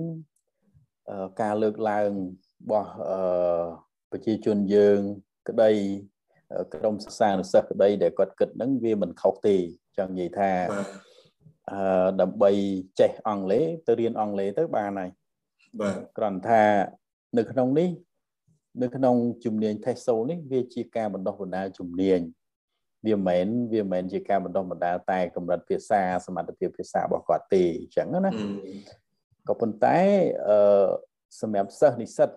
ការលើកឡើងរបស់ប្រជាជនយើងក្តី ក្រុមសិស្សានុសិស្សក្តីដែលគាត់គិតហ្នឹងវាមិនខុសទេចង់និយាយថាអឺដើម្បីចេះអង់គ្លេសទៅរៀនអង់គ្លេសទៅបានហើយបាទគ្រាន់ថានៅក្នុងនេះនៅក្នុងជំនាញ TESOL នេះវាជាការបណ្ដុះបណ្ដាលជំនាញវាមិនមែនវាមិនមែនជាការបណ្ដុះបណ្ដាលតែកម្រិតភាសាសមត្ថភាពភាសារបស់គាត់ទេអញ្ចឹងណាក៏ប៉ុន្តែអឺសម្រាប់សិស្សនិស្សិត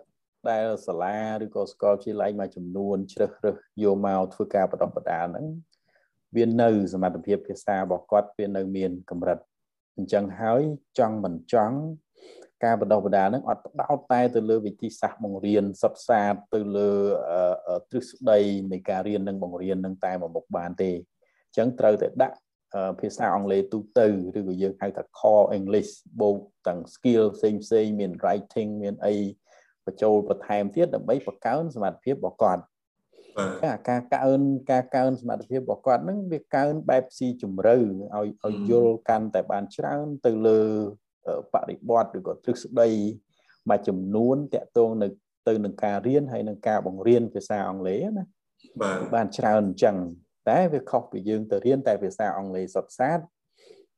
ដែលសាលាឬក៏សាកលវិទ្យាល័យមួយចំនួនជ្រើសរើសយកមកធ្វើការបណ្ដុះបណ្ដាលហ្នឹងវានៅសមត្ថភាពភាសារបស់គាត់វានៅមានកម្រិតអញ្ចឹងហើយចង់មិនចង់ការបណ្ដុះបណ្ដាលនឹងអត់ផ្ដោតតែទៅលើវិធីសាស្ត្របង្រៀនសិក្សាទៅលើទ្រឹស្ដីនៃការរៀននិងបង្រៀននឹងតែមួយមុខបានទេអញ្ចឹងត្រូវតែដាក់ភាសាអង់គ្លេសទូទៅឬក៏យើងហៅថា core English បូកទាំង skill ផ្សេងផ្សេងមាន writing មានអី បញ្ចូលបន្ថែមទៀតដើម្បីបង្កើនសមត្ថភាពរបស់គាត់បាទការកើនការកើនសមត្ថភាពរបស់គាត់ហ្នឹងវាកើនបែបស៊ីជម្រៅឲ្យឲ្យយល់កាន់តែបានច្រើនទៅលើបរិបទឬក៏ទ្រឹស្ដីមួយចំនួនតកតងនៅទៅនឹងការរៀនហើយនឹងការបង្រៀនភាសាអង់គ្លេសណាបាទបានច្រើនអញ្ចឹងតែវាខុសពីយើងទៅរៀនតែភាសាអង់គ្លេសសុទ្ធសាធ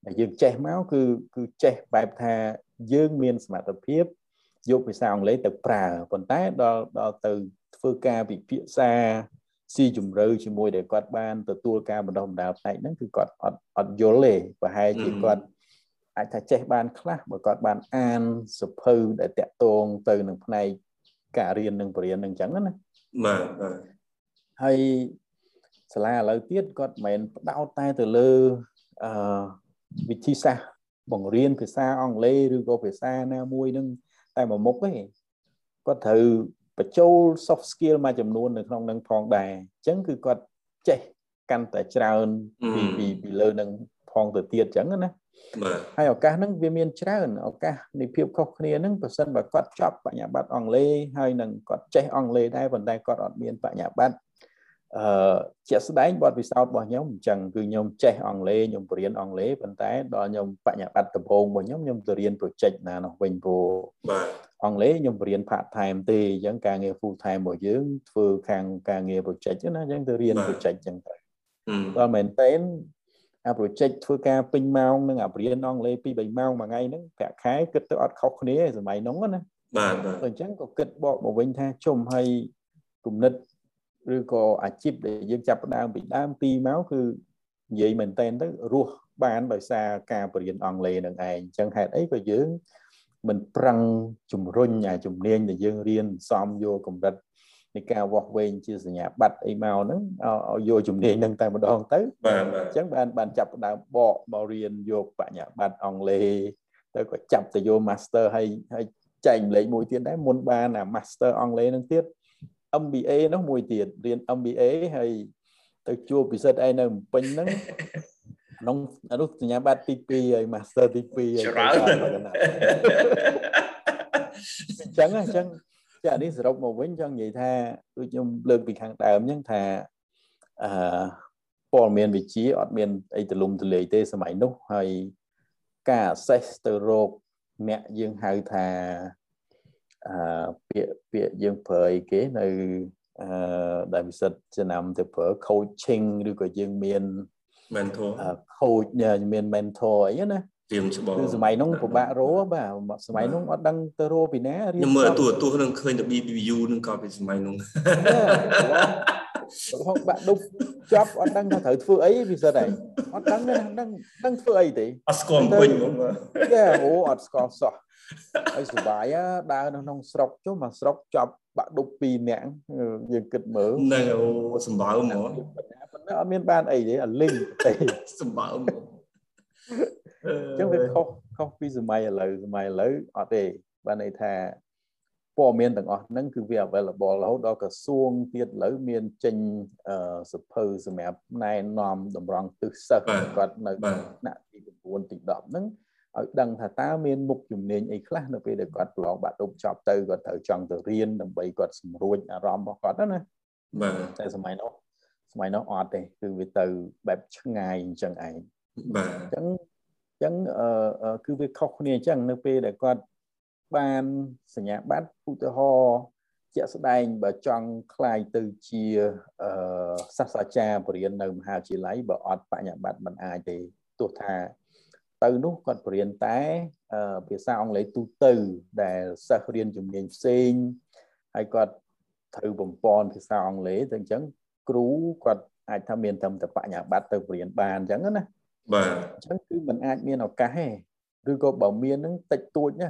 តែយើងចេះមកគឺគឺចេះបែបថាយើងមានសមត្ថភាព យកភាសាអង់គ្លេសទៅប្រើប៉ុន្តែដល់ដល់ទៅធ្វើការពិភាក្សាស៊ីជម្រៅជាមួយដែលគាត់បានទទួលការបណ្ដុះបណ្ដាលផ្នែកហ្នឹងគឺគាត់អត់អត់យល់ទេប្រហែលជាគាត់អាចថាចេះបានខ្លះបើគាត់បានអានសភៅដែលតាក់ទងទៅនឹងផ្នែកការរៀននិងបរិញ្ញានឹងអញ្ចឹងណាបាទបាទហើយសាលាឥឡូវទៀតគាត់មិនមែនផ្ដោតតែទៅលើអឺវិធីសាស្ត្របង្រៀនភាសាអង់គ្លេសឬក៏ភាសាណាមួយនឹង តែមួយមុខទេគាត់ត្រូវបញ្ចូល soft skill មួយចំនួននៅក្នុងនឹងផងដែរអញ្ចឹងគឺគាត់ចេះកាន់តែច្រើនពីពីពីលើនឹងផងទៅទៀតអញ្ចឹងណាបាទហើយឱកាសហ្នឹងវាមានច្រើនឱកាសនៃភាពខុសគ្នាហ្នឹងប្រសិនបើគាត់ចប់បញ្ញាបត្រអង់គ្លេសហើយនឹងគាត់ចេះអង់គ្លេសដែរប៉ុន្តែគាត់អត់មានបញ្ញាបត្រ អឺជាក់ស្ដែងបទពិសោធន៍របស់ខ្ញុំអញ្ចឹងគឺខ្ញុំចេះអង់គ្លេសខ្ញុំបរៀនអង់គ្លេសប៉ុន្តែដល់ខ្ញុំបញ្ញាបត្រដំបូងរបស់ខ្ញុំខ្ញុំទៅរៀន project ណានោះវិញព្រោះបាទអង់គ្លេសខ្ញុំបរៀន part time ទេអញ្ចឹងការងារ full time របស់យើងធ្វើខាងការងារ project ណាអញ្ចឹងទៅរៀន project អញ្ចឹងទៅដល់មែនតើអា project ធ្វើការពេញម៉ោងនិងអាបរៀនអង់គ្លេស2 3ម៉ោងមួយថ្ងៃហ្នឹងប្រាក់ខែគិតទៅអត់ខុសគ្នាសម័យនោះណាបាទបាទអញ្ចឹងក៏គិតបកមកវិញថាជុំឲ្យគំនិត ឬក៏អាជីពដែលយើងចាប់ផ្ដើមពីដើមពីមកគឺនិយាយមែនតែនទៅរស់បានដោយសារការបរៀនអង់គ្លេសនឹងឯងអញ្ចឹងហេតុអីក៏យើងមិនប្រឹងជំរុញអាជំនាញដែលយើងរៀនសំយកកម្រិតនៃការវាស់វែងជាសញ្ញាបត្រអីមកហ្នឹងឲ្យយកជំនាញហ្នឹងតែម្ដងទៅបាទបាទអញ្ចឹងបានបានចាប់ផ្ដើមបកមករៀនយកបញ្ញាបត្រអង់គ្លេសទៅក៏ចាប់ទៅយក master ហើយហើយចែកម្លេចមួយទៀតដែរមុនបានអា master អង់គ្លេសហ្នឹងទៀត MBA នោះមួយទៀតរៀន MBA ហើយទៅជួបពិសិដ្ឋឯនៅពេញហ្នឹងក្នុងអនុសញ្ញាបត្រទី2ហើយ master ទី2ហើយច្រើនអញ្ចឹងអញ្ចឹងចានេះសរុបមកវិញចង់និយាយថាដូចខ្ញុំលើកពីខាងដើមអញ្ចឹងថាអឺព័ត៌មានវិទ្យាអត់មានអីទលំទលាយទេសម័យនោះហើយការ assess ទៅរកអ្នកយើងហៅថា អឺពាក្យពាក្យយើងប្រើអីគេនៅអឺដែលវិសិទ្ធចំណាំទៅប្រើ coaching ឬក៏យើងមាន mentor coach មាន mentor អីណារៀងច្បងគឺសម័យនោះពិបាករោបាទសម័យនោះអត់ដឹងទៅរោពីណារៀនខ្ញុំមើលទូទូនឹងឃើញតែ BBU នឹងក៏ពីសម័យនោះ ហងបាក់ដប់ចប់អត់ដឹងថាត្រូវធ្វើអីពិសេសដែរអត់ដឹងទេដឹងដឹងធ្វើអីទេអត់ស្គាល់ពេញហ្មងចាអូអត់ស្គាល់សោះហើយសុបាយដើរនៅក្នុងស្រុកចុះមកស្រុកចប់បាក់ដប់2នាក់យើងគិតមើលហ្នឹងអូសម្បើមហ្មងប៉ុន្តែអត់មានបានអីទេអាលីងទេសម្បើមហ្មងអញ្ចឹងវាខុសខុសពីសម័យឥឡូវសម័យឥឡូវអត់ទេបានន័យថា ព័ត៌មានទាំងអស់ហ្នឹងគឺវា available រហូតដល់ក្រសួងទៀតឥឡូវមានចេញសភៅសម្រាប់ណែនាំតម្រង់ទិសសិស្សគាត់នៅថ្នាក់ទី9ទី10ហ្នឹងឲ្យដឹងថាតើមានមុខជំនាញអីខ្លះនៅពេលដែលគាត់ប្រឡងបាក់ឌុបចប់ទៅគាត់ត្រូវចង់ទៅរៀនដើម្បីគាត់សម្រួចអារម្មណ៍របស់គាត់ណាបាទតែសម័យនោះសម័យនោះអត់ទេគឺវាទៅបែបឆ្ងាយអញ្ចឹងឯងបាទអញ្ចឹងអញ្ចឹងអឺគឺវាខុសគ្នាអញ្ចឹងនៅពេលដែលគាត់ បានសញ្ញាបត្រឧទាហរណ៍ជាក់ស្ដែងបើចង់ខ្លាយទៅជាសាស្ត្រាចារ្យបរិញ្ញានៅមហាវិទ្យាល័យបើអត់បញ្ញាបត្រមិនអាចទេទោះថាទៅនោះគាត់បរិញ្ញាតែភាសាអង់គ្លេសទូទៅ ដែលសិស្សរៀនជំនាញផ្សេងហើយគាត់ត្រូវបំពន់ភាសាអង់គ្លេសទៅអញ្ចឹងគ្រូគាត់អាចថាមានត្រឹមតែបញ្ញាបត្រទៅបរិញ្ញាបានអញ្ចឹងណាបាទអញ្ចឹងគឺมันអាចមានឱកាសទេឬក៏បើមាននឹងតិចតួចណា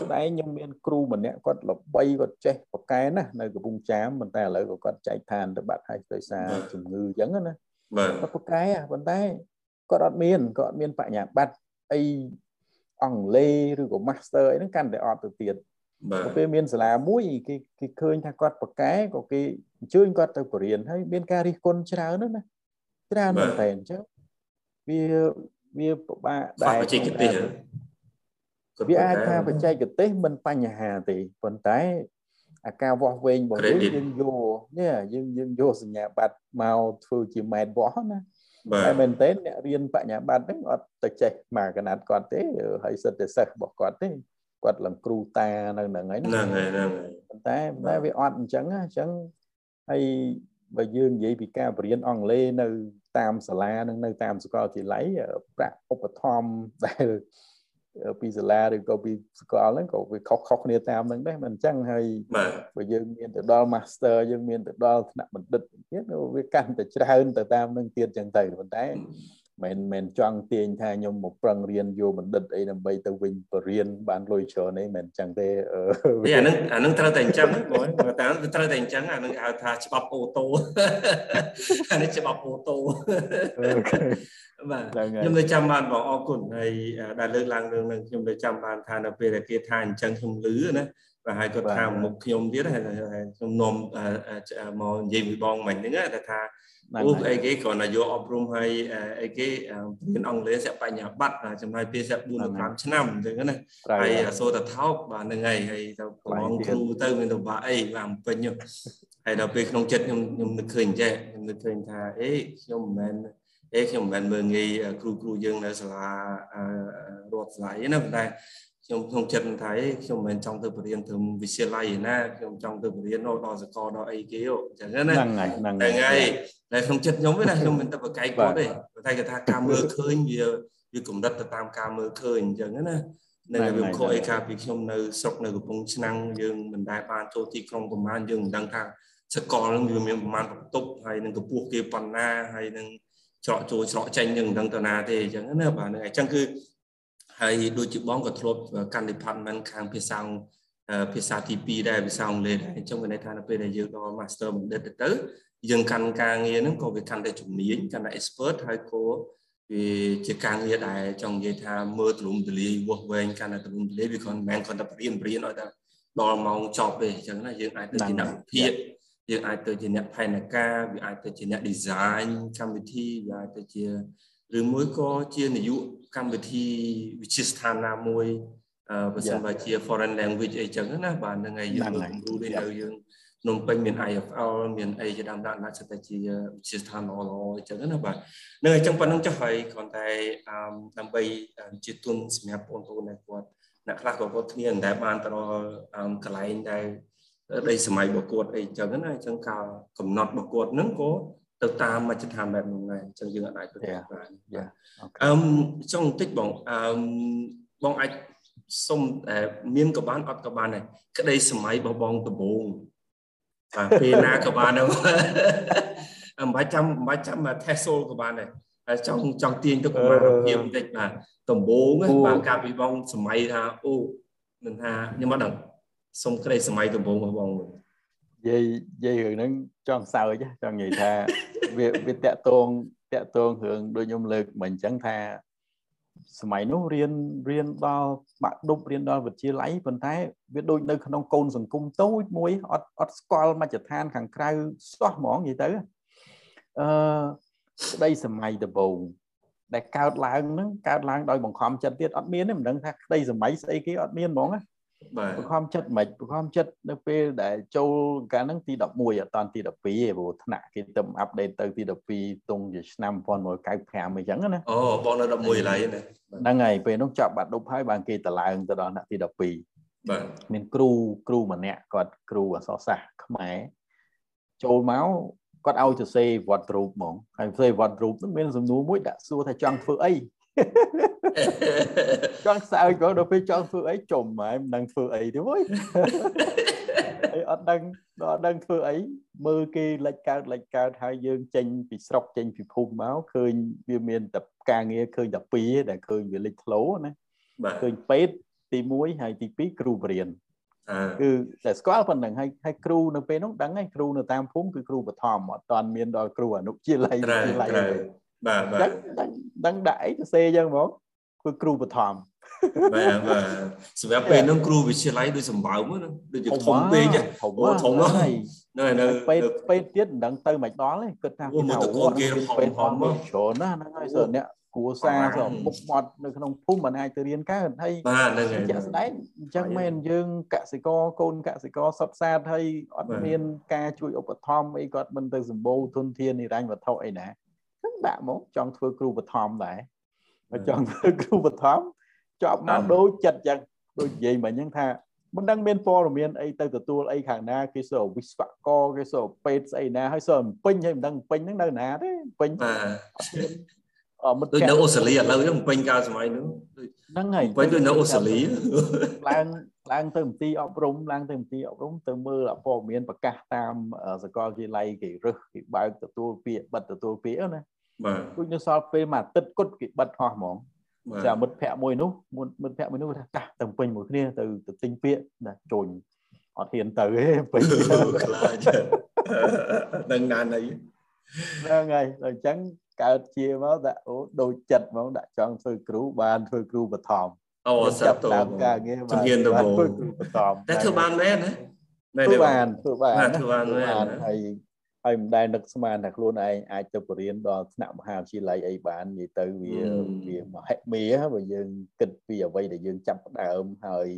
ស្ដែងខ្ញុំមានគ្រូម្នាក់គាត់ល្បីគាត់ចេះប្រកែណានៅកំពង់ចាមប៉ុន្តែឥឡូវក៏គាត់ចែកឋានទៅបាត់ហើយដោយសារជំងឺអញ្ចឹងណាបាទគាត់ប្រកែប៉ុន្តែគាត់អត់មានគាត់អត់មានបញ្ញាបត្រអីអង់គ្លេសឬក៏ master អីហ្នឹងកាន់តែអត់ទៅទៀតបាទពេលមានសាលាមួយគេគេឃើញថាគាត់ប្រកែក៏គេអញ្ជើញគាត់ទៅបរៀនហើយមានការរិះគន់ច្រើនណាច្រើនមែនតើអញ្ចឹងវាវាពិបាកដែរបច្ចេកទេស វាអាចថាបច្ចេកទេសមិនបញ្ហាទេប៉ុន្តែអាការវាស់វែងរបស់យើងយើងយកនេះយើងយើងយកសញ្ញាបត្រមកធ្វើជាម៉ែត្រវាស់ណាតែមែនតើអ្នករៀនបញ្ញាបត្រហ្នឹងអត់ទៅចេះមកកណាត់គាត់ទេហើយសិតតែសិស្សរបស់គាត់ទេគាត់ឡើងគ្រូតានៅហ្នឹងហើយហ្នឹងហើយហ្នឹងហើយប៉ុន្តែតែវាអត់អញ្ចឹងអញ្ចឹងហើយបើយើងនិយាយពីការបរៀនអង់គ្លេសនៅតាមសាលានិងនៅតាមសាកលវិទ្យាល័យប្រាក់ឧបត្ថម្ភដែល ពីសាលាឬក៏ពីសាកលហ្នឹងក៏វាខុសខុសគ្នាតាមហ្នឹងដែរមិនអញ្ចឹងហើយបើយើងមានទៅដល់ master យើងមានទៅដល់ថ្នាក់បណ្ឌិតទៀតវាកាន់តែច្រើនទៅតាមហ្នឹងទៀតអញ្ចឹងទៅប៉ុន្តែ មិនមែនចង់ទាញថាខ្ញុំមកប្រឹងរៀនយកបណ្ឌិតអីដើម្បីទៅវិញបរៀនបានលុយច្រើនអីមិនអញ្ចឹងទេវាអានឹងអានឹងត្រូវតែអញ្ចឹងបងបើតាមត្រូវតែអញ្ចឹងអានឹងហៅថាច្បាប់អូតូអានេះច្បាប់អូតូបាទខ្ញុំនៅចាំបានបងអរគុណហើយដែលលើកឡើងរឿងនឹងខ្ញុំនៅចាំបានថានៅពេលដែលគេថាអញ្ចឹងខ្ញុំលឺណាបាទហើយគាត់ថាមុខខ្ញុំទៀតហើយខ្ញុំនាំមកនិយាយមួយបងមិញហ្នឹងតែថា អូអីគេគ្រាន់តែយកអប់រំឲ្យអីគេរៀនអង់គ្លេសសិក្សាបញ្ញាបត្រចំណាយពេលសិក្សា4ទៅ5ឆ្នាំអញ្ចឹងណាហើយសូត្រថោកបាទហ្នឹងហើយហើយទៅប្រឡងគ្រូទៅមានទៅបាក់អីបាទពេញហើយដល់ពេលក្នុងចិត្តខ្ញុំខ្ញុំនឹកឃើញចេះខ្ញុំនឹកឃើញថាអេខ្ញុំមិនមែនអេខ្ញុំមិនមែនមើលងាយគ្រូគ្រូយើងនៅសាលារដ្ឋសាលាទេណាប៉ុន្តែខ្ញុំក្នុងចិត្តថាអីខ្ញុំមិនមែនចង់ទៅបរៀនត្រឹមវិទ្យាល័យណាខ្ញុំចង់ទៅបរៀនដល់សកលដល់អីគេអញ្ចឹងណាហ្នឹងហើយហ្នឹងហើយ តែក្នុងចិត្តខ្ញុំណាខ្ញុំមិនទៅបកកាយគាត់ទេតែគេថាការមើលឃើញវាវាកម្រិតទៅតាមការមើលឃើញអញ្ចឹងណានៅវាខុសអីកាពីខ្ញុំនៅស្រុកនៅកំពង់ឆ្នាំងយើងមិនដែលបានចូលទីក្រុងប្រហែលយើងមិនដឹងថាសកលនឹងវាមានប្រហែលបន្ទប់ហើយនឹងកម្ពស់គេប៉ុណ្ណាហើយនឹងច្រកចូលច្រកចេញយើងមិនដឹងទៅណាទេអញ្ចឹងណាបាទហ្នឹងអញ្ចឹងគឺហើយដូចជាបងក៏ធ្លាប់កាន់ department ខាងភាសាភាសាទី2ដែរភាសាអង់គ្លេសដែរអញ្ចឹងមានន័យថានៅពេលដែលយើងដល់ master បណ្ឌិតទៅ យើងកាន់ការងារហ្នឹងក៏វាកាន់តែជំនាញកាន់តែ expert ហើយក៏វាជាការងារដែលចង់និយាយថាមើលទលំទលាយវាស់វែងកាន់តែទលំទលាយវាគ្រាន់មិនមែនគ្រាន់តែបរៀនបរៀនឲ្យតែដល់ម៉ោងចប់ទេអញ្ចឹងណាយើងអាចទៅជាអ្នកវិភាគយើងអាចទៅជាអ្នកផែនការវាអាចទៅជាអ្នក design កម្មវិធីវាអាចទៅជាឬមួយក៏ជានាយកកម្មវិធីវិទ្យាស្ថានណាមួយបើសិនបើជា foreign language អីចឹងណាបាទហ្នឹងហើយយើងលើកគំរូដូចនៅយើង ភ្នំពេញមាន IFL មានអីជាដើមដាក់ដាក់ចិត្តតែជាវិទ្យាស្ថានល្អល្អអញ្ចឹងណាបាទនឹងអញ្ចឹងប៉ុណ្្នឹងចុះហើយគ្រាន់តែដើម្បីជាទុនសម្រាប់បងប្អូនដែលគាត់អ្នកខ្លះក៏គាត់គ្នាដែលបានទៅដល់កន្លែងដែលដីសម័យរបស់គាត់អីចឹងណាអញ្ចឹងការកំណត់របស់គាត់ហ្នឹងក៏ទៅតាមមជ្ឈដ្ឋានបែបនោះដែរអញ្ចឹងយើងអាចទៅបានអឺចង់បន្តិចបងអឺបងអាចសុំមានក៏បានអត់ក៏បានដែរក្តីសម័យរបស់បងដំបង បាទពេលណាក៏បានដែរមិនបាច់ចាំមិនបាច់ចាំថេសូលក៏បានដែរហើយចង់ចង់ទាញទៅប្រមាណភាពបន្តិចបាទដំបងបាទកាលពីបងសម័យថាអូមិនថាខ្ញុំអត់ដឹងសុំក្តីសម័យដំបងរបស់បងនិយាយនិយាយរឿងហ្នឹងចង់សើចចង់និយាយថាវាវាតាក់ទងតាក់ទងរឿងដូចខ្ញុំលើកមិនអញ្ចឹងថា សម័យនោះរៀនរៀនដល់បាក់ឌុបរៀនដល់វិទ្យាល័យប៉ុន្តែវាដូចនៅក្នុងកូនសង្គមតូចមួយអត់អត់ស្គាល់មជ្ឈដ្ឋានខាងក្រៅសោះហ្មងនិយាយទៅអឺស្ដីសម័យដំបូងដែលកើតឡើងហ្នឹងកើតឡើងដោយបង្ខំចិត្តទៀតអត់មានទេមិនដឹងថាក្តីសម័យស្អីគេអត់មានហ្មងណា បាទបង្ខំចិត្តមិនបង្ខំចិត្តនៅពេលដែលចូលកាលហ្នឹងទី11អត់តាន់ទី12ទេព្រោះថ្នាក់គេទៅអាប់ដេតទៅទី12ទងជាឆ្នាំ1995អញ្ចឹងណាអូបងនៅ11ឥឡូវណាហ្នឹងហើយពេលនោះចាប់បាត់ដប់ហើយបានគេតឡើងទៅដល់ថ្នាក់ទី12បាទមានគ្រូគ្រូម្នាក់គាត់គ្រូអក្សរសាស្ត្រខ្មែរចូលមកគាត់ឲ្យទៅសេវត្តរូបហ្មងហើយសេវត្តរូបហ្នឹងមានសំណួរមួយដាក់សួរថាចង់ធ្វើអី ចង់សើចក៏ដល់ពេលចង់ធ្វើអីចុំហ្មងមិនដឹងធ្វើអីទេវើយហើយអត់ដឹងដល់អត់ដឹងធ្វើអីមើលគេលិចកើតលិចកើតហើយយើងចេញពីស្រុកចេញពីភូមិមកឃើញវាមានតែការងារឃើញតែពីរដែលឃើញវាលិចធ្លោណាឃើញពេទ្យទី1ហើយទី2គ្រូបរៀនគឺតែស្គាល់ប៉ុណ្្នឹងហើយហើយគ្រូនៅពេលនោះដឹងហើយគ្រូនៅតាមភូមិគឺគ្រូបឋមអត់តាន់មានដល់គ្រូអនុជាល័យជាល័យបាទបាទដឹងដឹងដាក់អីទៅសេអញ្ចឹងហ្មង គឺគ្រូបឋមបាទបាទសម្រាប់ពេលហ្នឹងគ្រូវិទ្យាល័យដូចសម្បើមណាដូចជាធំពេកអូធំហើយនៅនៅពេលពេលទៀតមិនដឹងទៅមិនដល់ទេគិតថាគេថាអូគេហំហំច្រើនណាហ្នឹងហើយសើអ្នកគគ្រួសារសម្រាប់មុខមាត់នៅក្នុងភូមិមិនអាចទៅរៀនកើតហើយបាទហ្នឹងហើយជាក់ស្ដែងអញ្ចឹងមែនយើងកសិករកូនកសិករសុតសាតហើយអត់មានការជួយឧបត្ថម្ភអីគាត់មិនទៅសម្បូរធនធាននិរញ្ញវត្ថុអីណាហ្នឹងដាក់មកចង់ធ្វើគ្រូបឋមដែរ បើចង់ធ្វើគ្រូបឋមចប់មកដូចចិត្តចឹងដូចនិយាយមិញហ្នឹងថាមិនដឹងមានព័ត៌មានអីទៅទទួលអីខាងណាគេសើវិស្វករគេសើពេទ្យស្អីណាហើយសើពេញហើយមិនដឹងពេញហ្នឹងនៅណាទេពេញអមិត្តដូចនៅអូស្ត្រាលីឥឡូវហ្នឹងពេញកាលសម័យហ្នឹងហ្នឹងហើយពេញដូចនៅអូស្ត្រាលីឡើងឡើងទៅមន្ទីរអប់រំឡើងទៅមន្ទីរអប់រំទៅមើលព័ត៌មានប្រកាសតាមសាកលវិទ្យាល័យគេរឹសគេបើកទទួលពាក្យបិទទទួលពាក្យណា បាទដូចនៅសល់ពេលមួយអាទិត្យគត់គេបិទហោះហ្មងចាមិត្តភ័ក្ដិមួយនោះមិត្តភ័ក្ដិមួយនោះថាកាសទៅពេញមួយគ្នាទៅទៅទិញពាក្យណាជន់អត់ហ៊ានទៅទេពេញខ្លាចនឹងណានអីហ្នឹងហើយអញ្ចឹងកើតជាមកដាក់អូដូចចិត្តហ្មងដាក់ចង់ធ្វើគ្រូបានធ្វើគ្រូបឋមអូសាទរការងារបានជំនាញដំបូងធ្វើគ្រូបឋមតែធ្វើបានមែនណាធ្វើបានធ្វើបានធ្វើបានមែនហើយ ហើយមិនដែលនឹកស្មានថាខ្លួនឯងអាចទៅបរៀនដល់ថ្នាក់មហាវិទ្យាល័យអីបាននិយាយទៅវាវាមហិមាបើយើងគិតពីអ្វីដែលយើងចាប់ផ្ដើមហើយ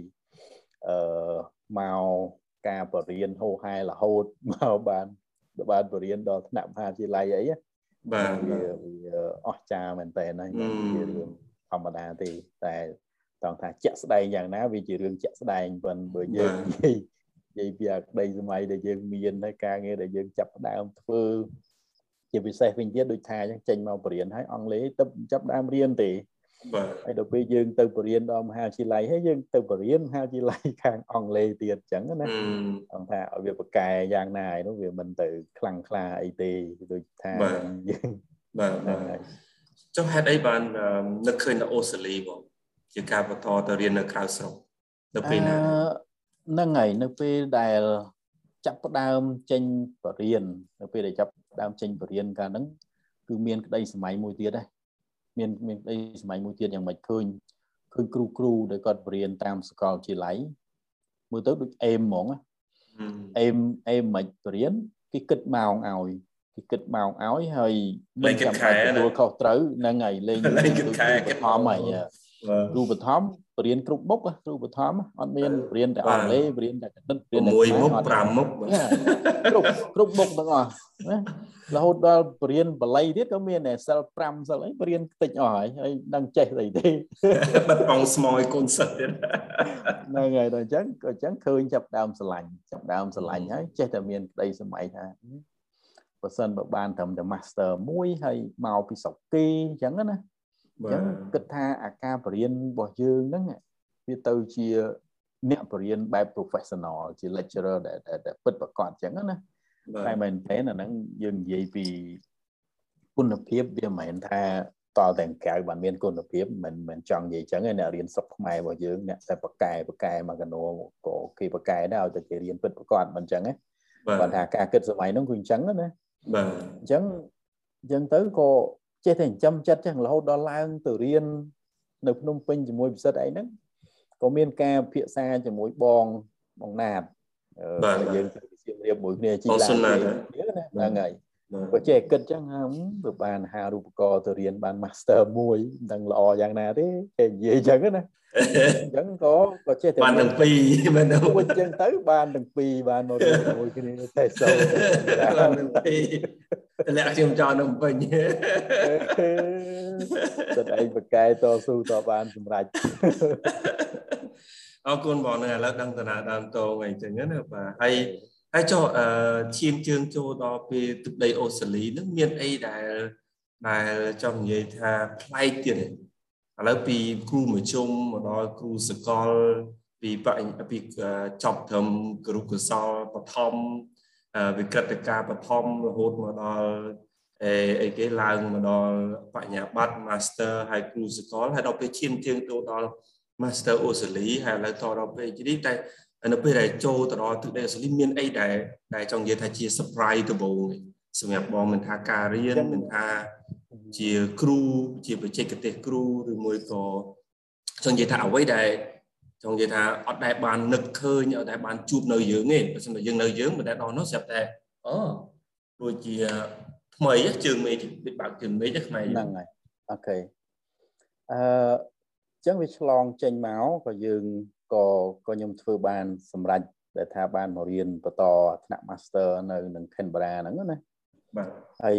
អឺមកការបរៀនហោហែរហូតមកបានបានបរៀនដល់ថ្នាក់មហាវិទ្យាល័យអីបាទវាវាអស្ចារ្យមែនតើហ្នឹងវារឿងធម្មតាទេតែតោះថាជាក់ស្ដែងយ៉ាងណាវាជារឿងជាក់ស្ដែងប៉ុន្តែបើយើងនិយាយនិ យាយពីអាក្តីសម័យដែលយើងមានហើយការងារដែលយើងចាប់ផ្ដើមធ្វើជាពិសេសវិញទៀតដូចថាអញ្ចឹងចេញមកបរៀនហើយអង់គ្លេសទៅចាប់ដើមរៀនទេបាទហើយដល់ពេលយើងទៅបរៀនដល់មហាវិទ្យាល័យហើយយើងទៅបរៀនមហាវិទ្យាល័យខាងអង់គ្លេសទៀតអញ្ចឹងណាអង្គថាឲ្យវាប្រកែយ៉ាងណាឯនោះវាមិនទៅខ្លាំងខ្លាអីទេដូចថាយើងបាទបាទចុះហេតុអីបាននឹកឃើញនៅអូស្ត្រាលីបងជាការបន្តទៅរៀននៅក្រៅស្រុកនៅពេលណា ហ្នឹងហើយនៅពេលដែលចាប់ផ្ដើមចេញបរៀននៅពេលដែលចាប់ផ្ដើមចេញបរៀនកាលហ្នឹងគឺមានក្តីសម័យមួយទៀតដែរមានមានក្តីសម័យមួយទៀតយ៉ាងម៉េចឃើញឃើញគ្រូគ្រូដែលគាត់បរៀនតាមសាកលវិទ្យាល័យមើលទៅដូចអេមហ្មងអេមអេមមិនបរៀនគេគិតម៉ោងឲ្យគេគិតម៉ោងឲ្យហើយមិនចាំបាច់ទទួលខុសត្រូវហ្នឹងហើយលេងលេងគិតខែគិតធំហើយ គ្រូបឋមបរៀនគ្រប់មុខគ្រូបឋមអត់មានបរៀនតែអង់គ្លេសបរៀនតែគណិតបរៀនតែ6មុខ5មុខគ្រប់គ្រប់មុខទាំងអស់ណារហូតដល់បរៀនបល័យទៀតក៏មានដែរសិល5សិលអីបរៀនតិចអស់ហើយហើយដឹងចេះស្អីទេបិទបងស្មោយកូនសិស្សទៀតហ្នឹងហើយដល់អញ្ចឹងក៏អញ្ចឹងឃើញចាប់ដើមស្រឡាញ់ចាប់ដើមស្រឡាញ់ហើយចេះតែមានក្តីសម័យថាបើសិនបើបានត្រឹមតែ master មួយហើយមកពីស្រុកគេអញ្ចឹងណា អញ្ចឹងគិតថាអាការបរៀនរបស់យើងហ្នឹងវាទៅជាអ្នកបរៀនបែប professional ជា lecturer ដែលដែលពិតប្រាកដអញ្ចឹងណាតែមែនតើអាហ្នឹងយើងនិយាយពីគុណភាពវាមិនមែនថាតតែកៅបានមានគុណភាពមិនមិនចង់និយាយចឹងឯអ្នករៀនសុខខ្មែររបស់យើងអ្នកតែបកែបកែមកកណោក៏គេបកែដែរឲ្យតែគេរៀនពិតប្រកបមិនចឹងទេបើថាការគិតសម័យហ្នឹងគឺអញ្ចឹងណាបាទអញ្ចឹងអញ្ចឹងទៅក៏ ចេះតែចិញ្ចឹមចិត្តចឹងរហូតដល់ឡើងទៅរៀននៅភ្នំពេញជាមួយពិសិដ្ឋអីហ្នឹងក៏មានការពិភាក្សាជាមួយបងបងណាតយើងទៅសៀមរាបមួយគ្នាជីឡាហ្នឹងហើយបើចេះគិតចឹងបើបានហារូបករណ៍ទៅរៀនបាន master មួយមិនដឹងល្អយ៉ាងណាទេគេនិយាយចឹងណាអញ្ចឹងក៏ក៏ចេះតែបានទាំងពីរមែនទេអញ្ចឹងទៅបានទាំងពីរបានមកជាមួយគ្នាតែសូបានទាំងពីរ តម្លាក់ខ្ញុំចោលនៅពេញតែឯងបកកែតស៊ូតបានសម្រេចអរគុណបងនៅឥឡូវដឹងតាដើមតងអីចឹងណាបាទហើយហើយចុះអឺឈានជើងចូលដល់ពេលទឹកដីអូស្ត្រាលីនឹងមានអីដែលដែលចង់និយាយថាប្លែកទៀតទេឥឡូវពីគ្រូមជ្ឈុំមកដល់គ្រូសកលពីបពីចប់ត្រឹមគ្រូកសលបឋម វិក្រិតការបឋមរហូតមកដល់អេអីគេឡើងមកដល់បញ្ញាបត្រ Master ហើយគ្រូសកលហើយដល់ពេលឈានជើងទៅដល់ Master អូស្ត្រាលីហើយឥឡូវតដល់ PhD តែនៅពេលដែលចូលទៅដល់ទឹកដីអូស្ត្រាលីមានអីដែលដែលចង់និយាយថាជា surprise ដំបូងសម្រាប់បងមិនថាការរៀនមិនថាជាគ្រូជាបច្ចេកទេសគ្រូឬមួយក៏ចង់និយាយថាអ្វីដែល ចង់និយាយថាអត់ដែលបាននឹកឃើញអត់ដែលបានជួបនៅយើងទេបើមិនយើងនៅយើងមិនដែលដល់នោះស្រាប់តែអូដូចជាថ្មីជើងមេឃដូចបើកជើងមេឃខ្មែរហ្នឹងហើយអូខេអឺចឹងវាឆ្លងចេញមកក៏យើងក៏ក៏ខ្ញុំធ្វើបានសម្រេចដែលថាបានមករៀនបន្តថ្នាក់ Master នៅនឹង Canberra ហ្នឹងណាបាទហើយ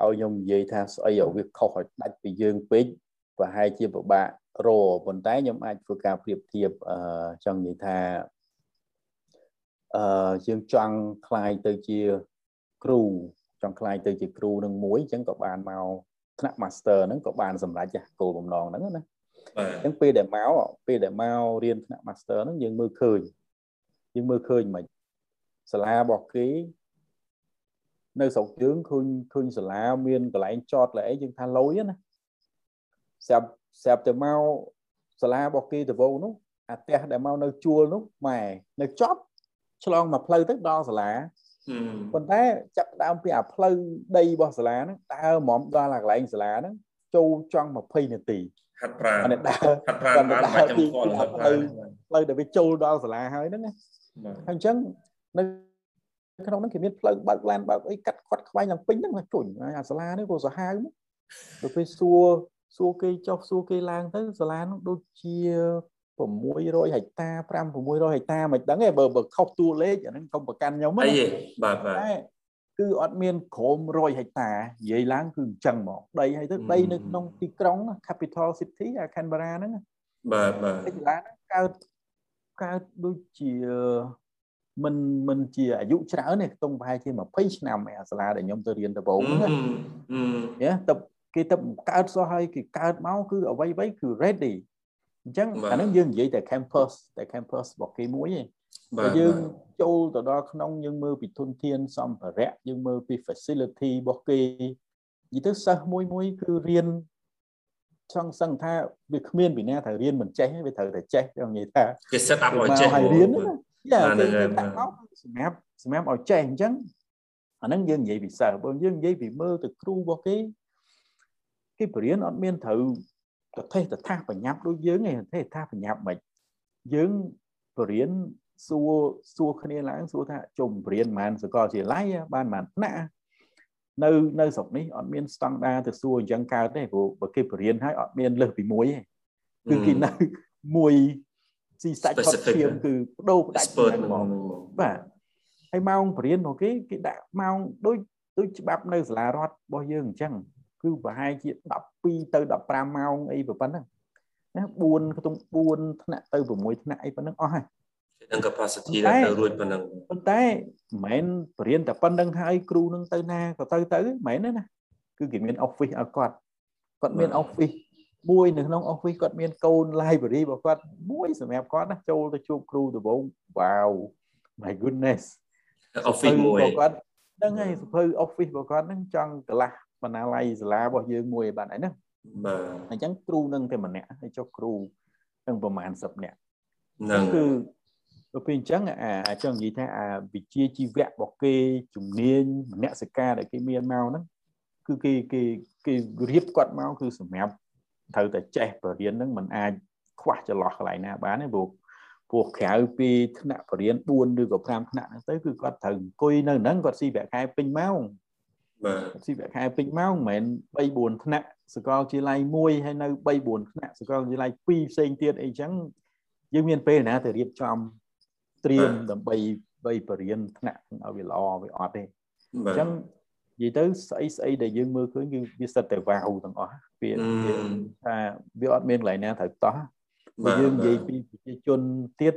អឺឲ្យខ្ញុំនិយាយថាស្អីឲ្យវាខុសឲ្យដាច់ពីយើងពេក ប្រហែលជាពិបាករប៉ុន្តែខ្ញុំអាចធ្វើការប្រៀបធៀបអឺចង់និយាយថាអឺយើងចង់คลายទៅជាគ្រូចង់คลายទៅជាគ្រូនឹងមួយអញ្ចឹងក៏បានមកថ្នាក់ master ហ្នឹងក៏បានសម្រេចគោលបំណងហ្នឹងណាបាទអញ្ចឹងពេលដែលមកពេលដែលមករៀនថ្នាក់ master ហ្នឹងយើងមើលឃើញយើងមើលឃើញមិនសាលារបស់គេនៅស្រុកយើងឃើញឃើញសាលាមានកន្លែងចតលែអីយើងថាលុយណា ស្រាប់ស្រាប់តែមកសាលារបស់គេទៅវងនោះអាផ្ទះដែលមកនៅជួលនោះម៉ែនៅចប់ឆ្លងមកផ្លូវទៅដល់សាលាប៉ុន្តែចាប់ដើមពីអាផ្លូវដីរបស់សាលាហ្នឹងដើរហ្មងដល់អាកន្លែងសាលាហ្នឹងចូលចង់20នាទីហាត់ប្រាណដើរហាត់ប្រាណបានបាច់ខ្ញុំស្គាល់ហាត់ប្រាណផ្លូវដែលវាចូលដល់សាលាហើយហ្នឹងណាហើយអញ្ចឹងនៅក្នុងហ្នឹងគេមានផ្លូវបើកឡានបើកអីកាត់ខាត់ខ្វែងឡើងពេញហ្នឹងជុញអាសាលានេះក៏សាហាវទៅពេលសួរ សួរគេចុះសួរគេឡើងទៅសាលានោះដូចជា600ហិកតា5 600ហិកតាមិនដឹងទេបើបើខុសតួលេខអាហ្នឹងកុំប្រកាន់ខ្ញុំណាអីបាទបាទគឺអត់មានក្រោម100ហិកតានិយាយឡើងគឺអញ្ចឹងមកដីហើយទៅដីនៅក្នុងទីក្រុង Capital City អា Canberra ហ្នឹងបាទបាទសាលាហ្នឹងកើតកើតដូចជាមិនមិនជាអាយុច្រើនទេខ្ទង់ប្រហែលជា20ឆ្នាំឯសាលាដែលខ្ញុំទៅរៀនដំបូងហ្នឹងណាទៅ គេទៅកើតសោះហើយគេកើតមកគឺអ្វីអ្វីគឺ ready អញ្ចឹងអានឹងយើងនិយាយតែ campus តែ campus របស់គេមួយឯងបើយើងចូលទៅដល់ក្នុងយើងមើលពីធនធានសម្ភារៈយើងមើលពី facility របស់គេនិយាយទៅសិស្សមួយមួយគឺរៀនចង់សឹងថាវាគ្មានពីណាត្រូវរៀនមិនចេះវាត្រូវតែចេះខ្ញុំនិយាយថាគេ set up ឲ្យចេះហើយរៀនណាយ៉ាគេដាក់មកសម្រាប់សម្រាប់ឲ្យចេះអញ្ចឹងអាហ្នឹងយើងនិយាយពីសិស្សបើយើងនិយាយពីមើលទៅគ្រូរបស់គេ គេបរៀនអត់មានត្រូវតថេតថាបញ្ញាប់ដូចយើងឯងទេថាបញ្ញាប់មិនយើងបរៀនសួរសួរគ្នាឡើងសួរថាជុំបរៀនបានសកលជាឡៃបានបានថ្នាក់នៅនៅស្រុកនេះអត់មានស្តង់ដារទៅសួរអញ្ចឹងកើតទេព្រោះបើគេបរៀនហើយអត់មានលើសពីមួយទេគឺគេនៅមួយស៊ីសាច់ផុតឈាមគឺបដូរផ្ដាច់ហ្មងបាទហើយម៉ោងបរៀនរបស់គេគេដាក់ម៉ោងដូចដូចច្បាប់នៅសាលារដ្ឋរបស់យើងអញ្ចឹង គឺប្រហែលជា12ទៅ15ម៉ោងអីប៉ុណ្ណឹងណា4ខ្ទង់4ថ្នាក់ទៅ6ថ្នាក់អីប៉ុណ្ណឹងអស់ហើយនឹង capacity ដែលទៅរួចប៉ុណ្ណឹងប៉ុន្តែមិនមែនបរៀនតែប៉ុណ្្នឹងហើយគ្រូនឹងទៅណាក៏ទៅទៅមិនមែនទេណាគឺគេមាន office ឲ្យគាត់គាត់មាន office មួយនៅក្នុង office គាត់មានកូន library របស់គាត់មួយសម្រាប់គាត់ណាចូលទៅជួបគ្រូដំបូង wow my goodness office មួយគាត់ហ្នឹងហើយសភៅ office របស់គាត់ហ្នឹងចង់កន្លះ បណ្ណាល័យសាលារបស់យើងមួយបាទហើយណាបាទអញ្ចឹងគ្រូនឹងតែម្នាក់ហើយចុះគ្រូនឹងប្រហែល10នាក់ហ្នឹងគឺទៅពេលអញ្ចឹងអាចង់និយាយថាអាវិជាជីវៈរបស់គេជំនាញមនសិការដែលគេមានមកហ្នឹងគឺគេគេគេរៀបគាត់មកគឺសម្រាប់ត្រូវតែចេះបរិញ្ញាហ្នឹងมันអាចខ្វះចន្លោះកន្លែងណាបានទេព្រោះព្រោះក្រៅពីថ្នាក់បរិញ្ញា4ឬក៏5ថ្នាក់ហ្នឹងទៅគឺគាត់ត្រូវអង្គុយនៅហ្នឹងគាត់ស៊ីប្រាក់ខែពេញម៉ោង បាទស៊ីប្រាក់ខែពេញម៉ោងមិនមែន3 4ថ្នាក់សាកលវិទ្យាល័យមួយហើយនៅ3 4ថ្នាក់សាកលវិទ្យាល័យ2ផ្សេងទៀតអីចឹងយើងមានពេលណាទៅរៀបចំត្រៀមដើម្បីបីបរៀនថ្នាក់ឲ្យវាល្អវាអត់ទេអញ្ចឹងនិយាយទៅស្អីស្អីដែលយើងមើលឃើញគឺវាសិតតែវ៉ាវទាំងអស់វាថាវាអត់មានកន្លែងណាត្រូវតោះបើយើងនិយាយពីប្រជាជនទៀត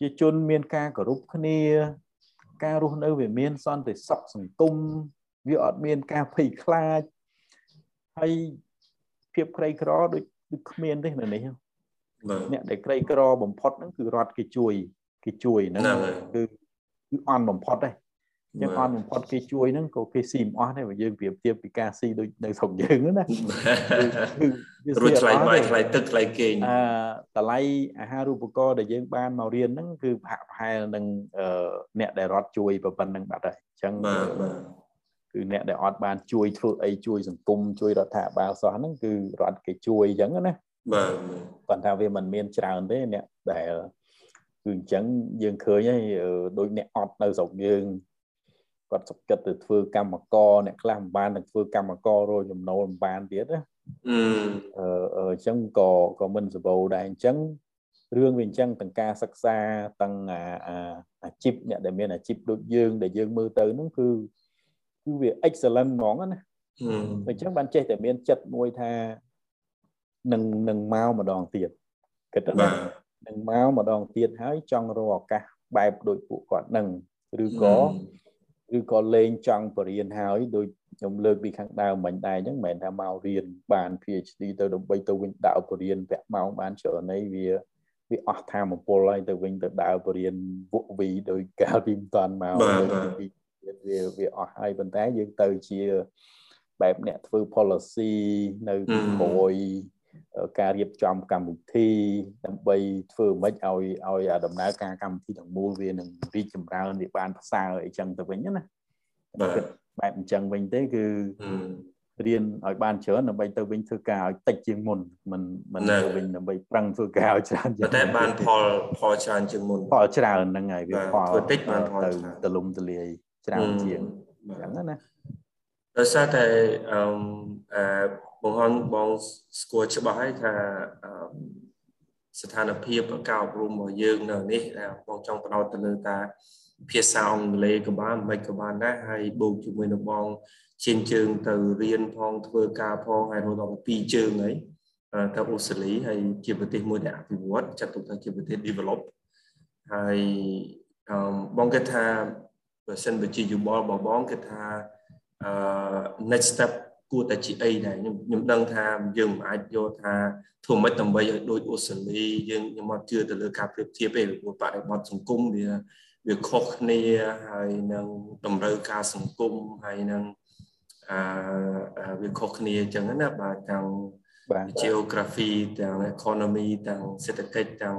ជាជនមានការគោរពគ្នា ការរស់នៅវាមានសន្តិសុខសង្គម វាអត់មានការភ័យខ្លាចហើយភាពក្រីក្រដូចដូចគ្មានទេនៅនេះអ្នកដែលក្រីក្របំផុតហ្នឹងគឺរដ្ឋគេជួយគេជួយហ្នឹងគឺគឺអន់បំផុតទេចឹងអត់បំផុតគេជួយហ្នឹងក៏គេស៊ីមិនអស់ដែរបើយើងប្រៀបធៀបពីការស៊ីដូចនៅស្រុកយើងណាគឺរួចថ្លៃបាយថ្លៃទឹកថ្លៃគេងអឺតម្លៃអាហារូបករណ៍ដែលយើងបានមករៀនហ្នឹងគឺហាក់ប្រហែលនឹងអ្នកដែលរត់ជួយប៉ុណ្្នឹងបាត់ហើយអញ្ចឹងបាទបាទ គឺអ្នកដែលអត់បានជួយធ្វើអីជួយសង្គមជួយរដ្ឋាភិបាលសោះហ្នឹងគឺរដ្ឋគេជួយអញ្ចឹងណាបាទគាត់ថាវាមិនមានច្រើនទេអ្នកដែលគឺអញ្ចឹងយើងឃើញហើយដូចអ្នកអត់នៅស្រុកយើងគាត់សុខចិត្តទៅធ្វើកម្មករអ្នកខ្លះមិនបានទៅធ្វើកម្មកររយចំណូលមិនបានទៀតណាអឺអញ្ចឹងក៏ក៏មិនសម្បូរដែរអញ្ចឹងរឿងវាអញ្ចឹងទាំងការសិក្សាទាំងអាជីពអ្នកដែលមានអាជីពដូចយើងដែលយើងមើលទៅហ្នឹងគឺ គឺវា excellent ហ្មងណាអញ្ចឹងបានចេះតែមានចិត្តមួយថានឹងនឹងមកម្ដងទៀតគិតថានឹងមកម្ដងទៀតហើយចង់រកឱកាសបែបដូចពួកគាត់នឹងឬក៏ឬក៏លេងចង់បរៀនហើយដូចខ្ញុំលើកពីខាងដើមមិញដែរអញ្ចឹងមិនមែនថាមករៀនបាន PhD ទៅដើម្បីទៅវិញដើរបរៀនពាក់ម៉ោងបានច្រើនអីវាវាអស់ធម៌ពលហើយទៅវិញទៅដើរបរៀនវក់វីដោយកាលពីមិនតាន់មក វាវាអស់ហើយប៉ុន្តែយើងទៅជាបែបអ្នកធ្វើ policy នៅពីក្រោយការរៀបចំកម្មវិធីដើម្បីធ្វើម៉េចឲ្យឲ្យដំណើរការកម្មវិធីទាំងមូលវានឹងរីកចម្រើនវាបានប្រសើរអីចឹងទៅវិញណាបាទបែបអញ្ចឹងវិញទេគឺរៀនឲ្យបានច្រើនដើម្បីទៅវិញធ្វើការឲ្យតិចជាងមុនមិនមិនទៅវិញដើម្បីប្រឹងធ្វើការឲ្យច្រើនជាងតែបានផលផលច្រើនជាងមុនផលច្រើនហ្នឹងហើយវាផលធ្វើតិចបានផលទៅទលំទលាយ ច្រើនជាងអញ្ចឹងណាដោយសារតែអឺបងហនបងស្គាល់ច្បាស់ហើយថាស្ថានភាពការអប់រំរបស់យើងនៅនេះបងចង់បដោតទៅលើការភាសាអង់គ្លេសក៏បានមិនក៏បានដែរហើយបូកជាមួយនឹងបងជិញ្ជើងទៅរៀនផងធ្វើការផងហើយរហូតដល់ពីរជើងហើយទៅអូស្ត្រាលីហើយជាប្រទេសមួយដែលអភិវឌ្ឍចាត់ទុកថាជាប្រទេស develop ហើយបងគិតថា បើសិនបើជាយោបល់របស់បងគិតថាអឺ next step គួរតែជាអីដែរខ្ញុំខ្ញុំដឹងថាយើងមិនអាចយកថាធ្វើមិនដើម្បីឲ្យដូចអូស្ត្រាលីយើងខ្ញុំមកជឿទៅលើការប្រៀបធៀបទេព្រោះបរិបទសង្គមវាវាខុសគ្នាហើយនឹងតម្រូវការសង្គមហើយនឹងអឺវាខុសគ្នាអញ្ចឹងណាបាទទាំង geography ទាំង economy ទាំងសេដ្ឋកិច្ចទាំង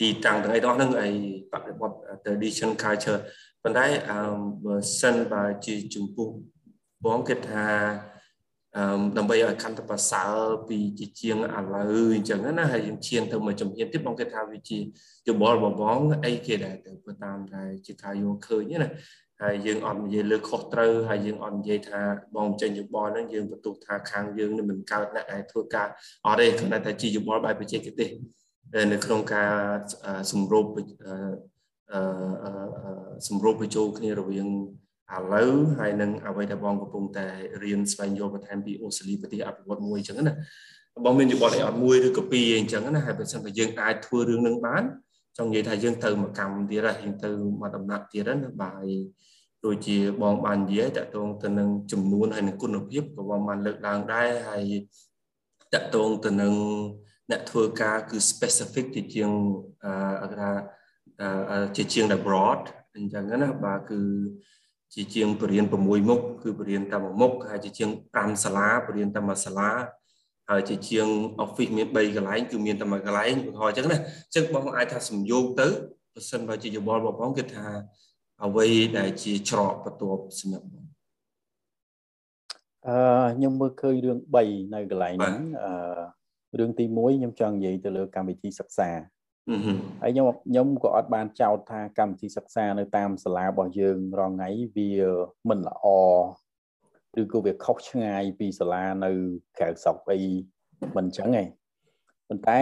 ទីតាំងទាំងអីទាំងអស់ហ្នឹងអីបរិបទ tradition culture ប៉ុន្តែអឺបើសិនបើជាចំពោះបងគិតថាអឺដើម្បីឲ្យកាន់តែប្រសើរពីជាជាងឥឡូវអញ្ចឹងណាហើយយើងឈានទៅមួយជំហានទៀតបងគិតថាវាជាយោបល់បងបងអីគេដែរទៅតាមតែជាការយល់ឃើញណាហើយយើងអត់និយាយលើខុសត្រូវហើយយើងអត់និយាយថាបងចេញយោបល់ហ្នឹងយើងបន្ទុកថាខាងយើងនឹងមិនកើតអ្នកដែលធ្វើការអត់ទេគ្រាន់តែជាយោបល់បែបបច្ចេកទេសនៅក្នុងការសម្រប សម្របបញ្ចូលគ្នារវាងឥឡូវហើយនឹងអ្វីដែលបងកំពុងតែរៀនស្វែងយល់បន្ថែមពីអូស្ត្រាលីប្រទេសអភិវឌ្ឍមួយអញ្ចឹងណាបងមានយោបល់អីអត់មួយឬក៏ពីរអញ្ចឹងណាហើយបើសិនតែយើងអាចធ្វើរឿងនឹងបានចង់និយាយថាយើងទៅមកកម្មទៀតហើយយើងទៅមកដំណាក់ទៀតណាបាទដូចជាបងបាននិយាយតកតងទៅនឹងចំនួនហើយនឹងគុណភាពក៏បងបានលើកឡើងដែរហើយតកតងទៅនឹងអ្នកធ្វើការគឺ specific ជាជាងអឺថា ជាជាង broad អញ្ចឹងណាបាទគឺជាជាងបរិញ្ញាប6មុខគឺបរិញ្ញាតែមួយមុខហើយជាជាង5សាលាបរិញ្ញាតែមួយសាលាហើយជាជាង office មាន3កន្លែងគឺមានតែមួយកន្លែងឧទាហរណ៍អញ្ចឹងណាអញ្ចឹងបងអាចថាសំយោគទៅបើសិនបើជាយោបល់របស់បងគឺថាអ្វីដែលជាច្រកបន្ទាប់សម្រាប់បងអឺខ្ញុំមើលឃើញរឿង3នៅកន្លែងហ្នឹងអឺរឿងទី1ខ្ញុំចង់និយាយទៅលើកម្មវិធីសិក្សា ហើយខ្ញុំខ្ញុំក៏អត់បានចោទថាកម្មវិធីសិក្សានៅតាមសាលារបស់យើងរងថ្ងៃវាមិនល្អឬក៏វាខុសឆ្ងាយពីសាលានៅក្រៅស្រុកអីមិនអញ្ចឹងទេប៉ុន្តែ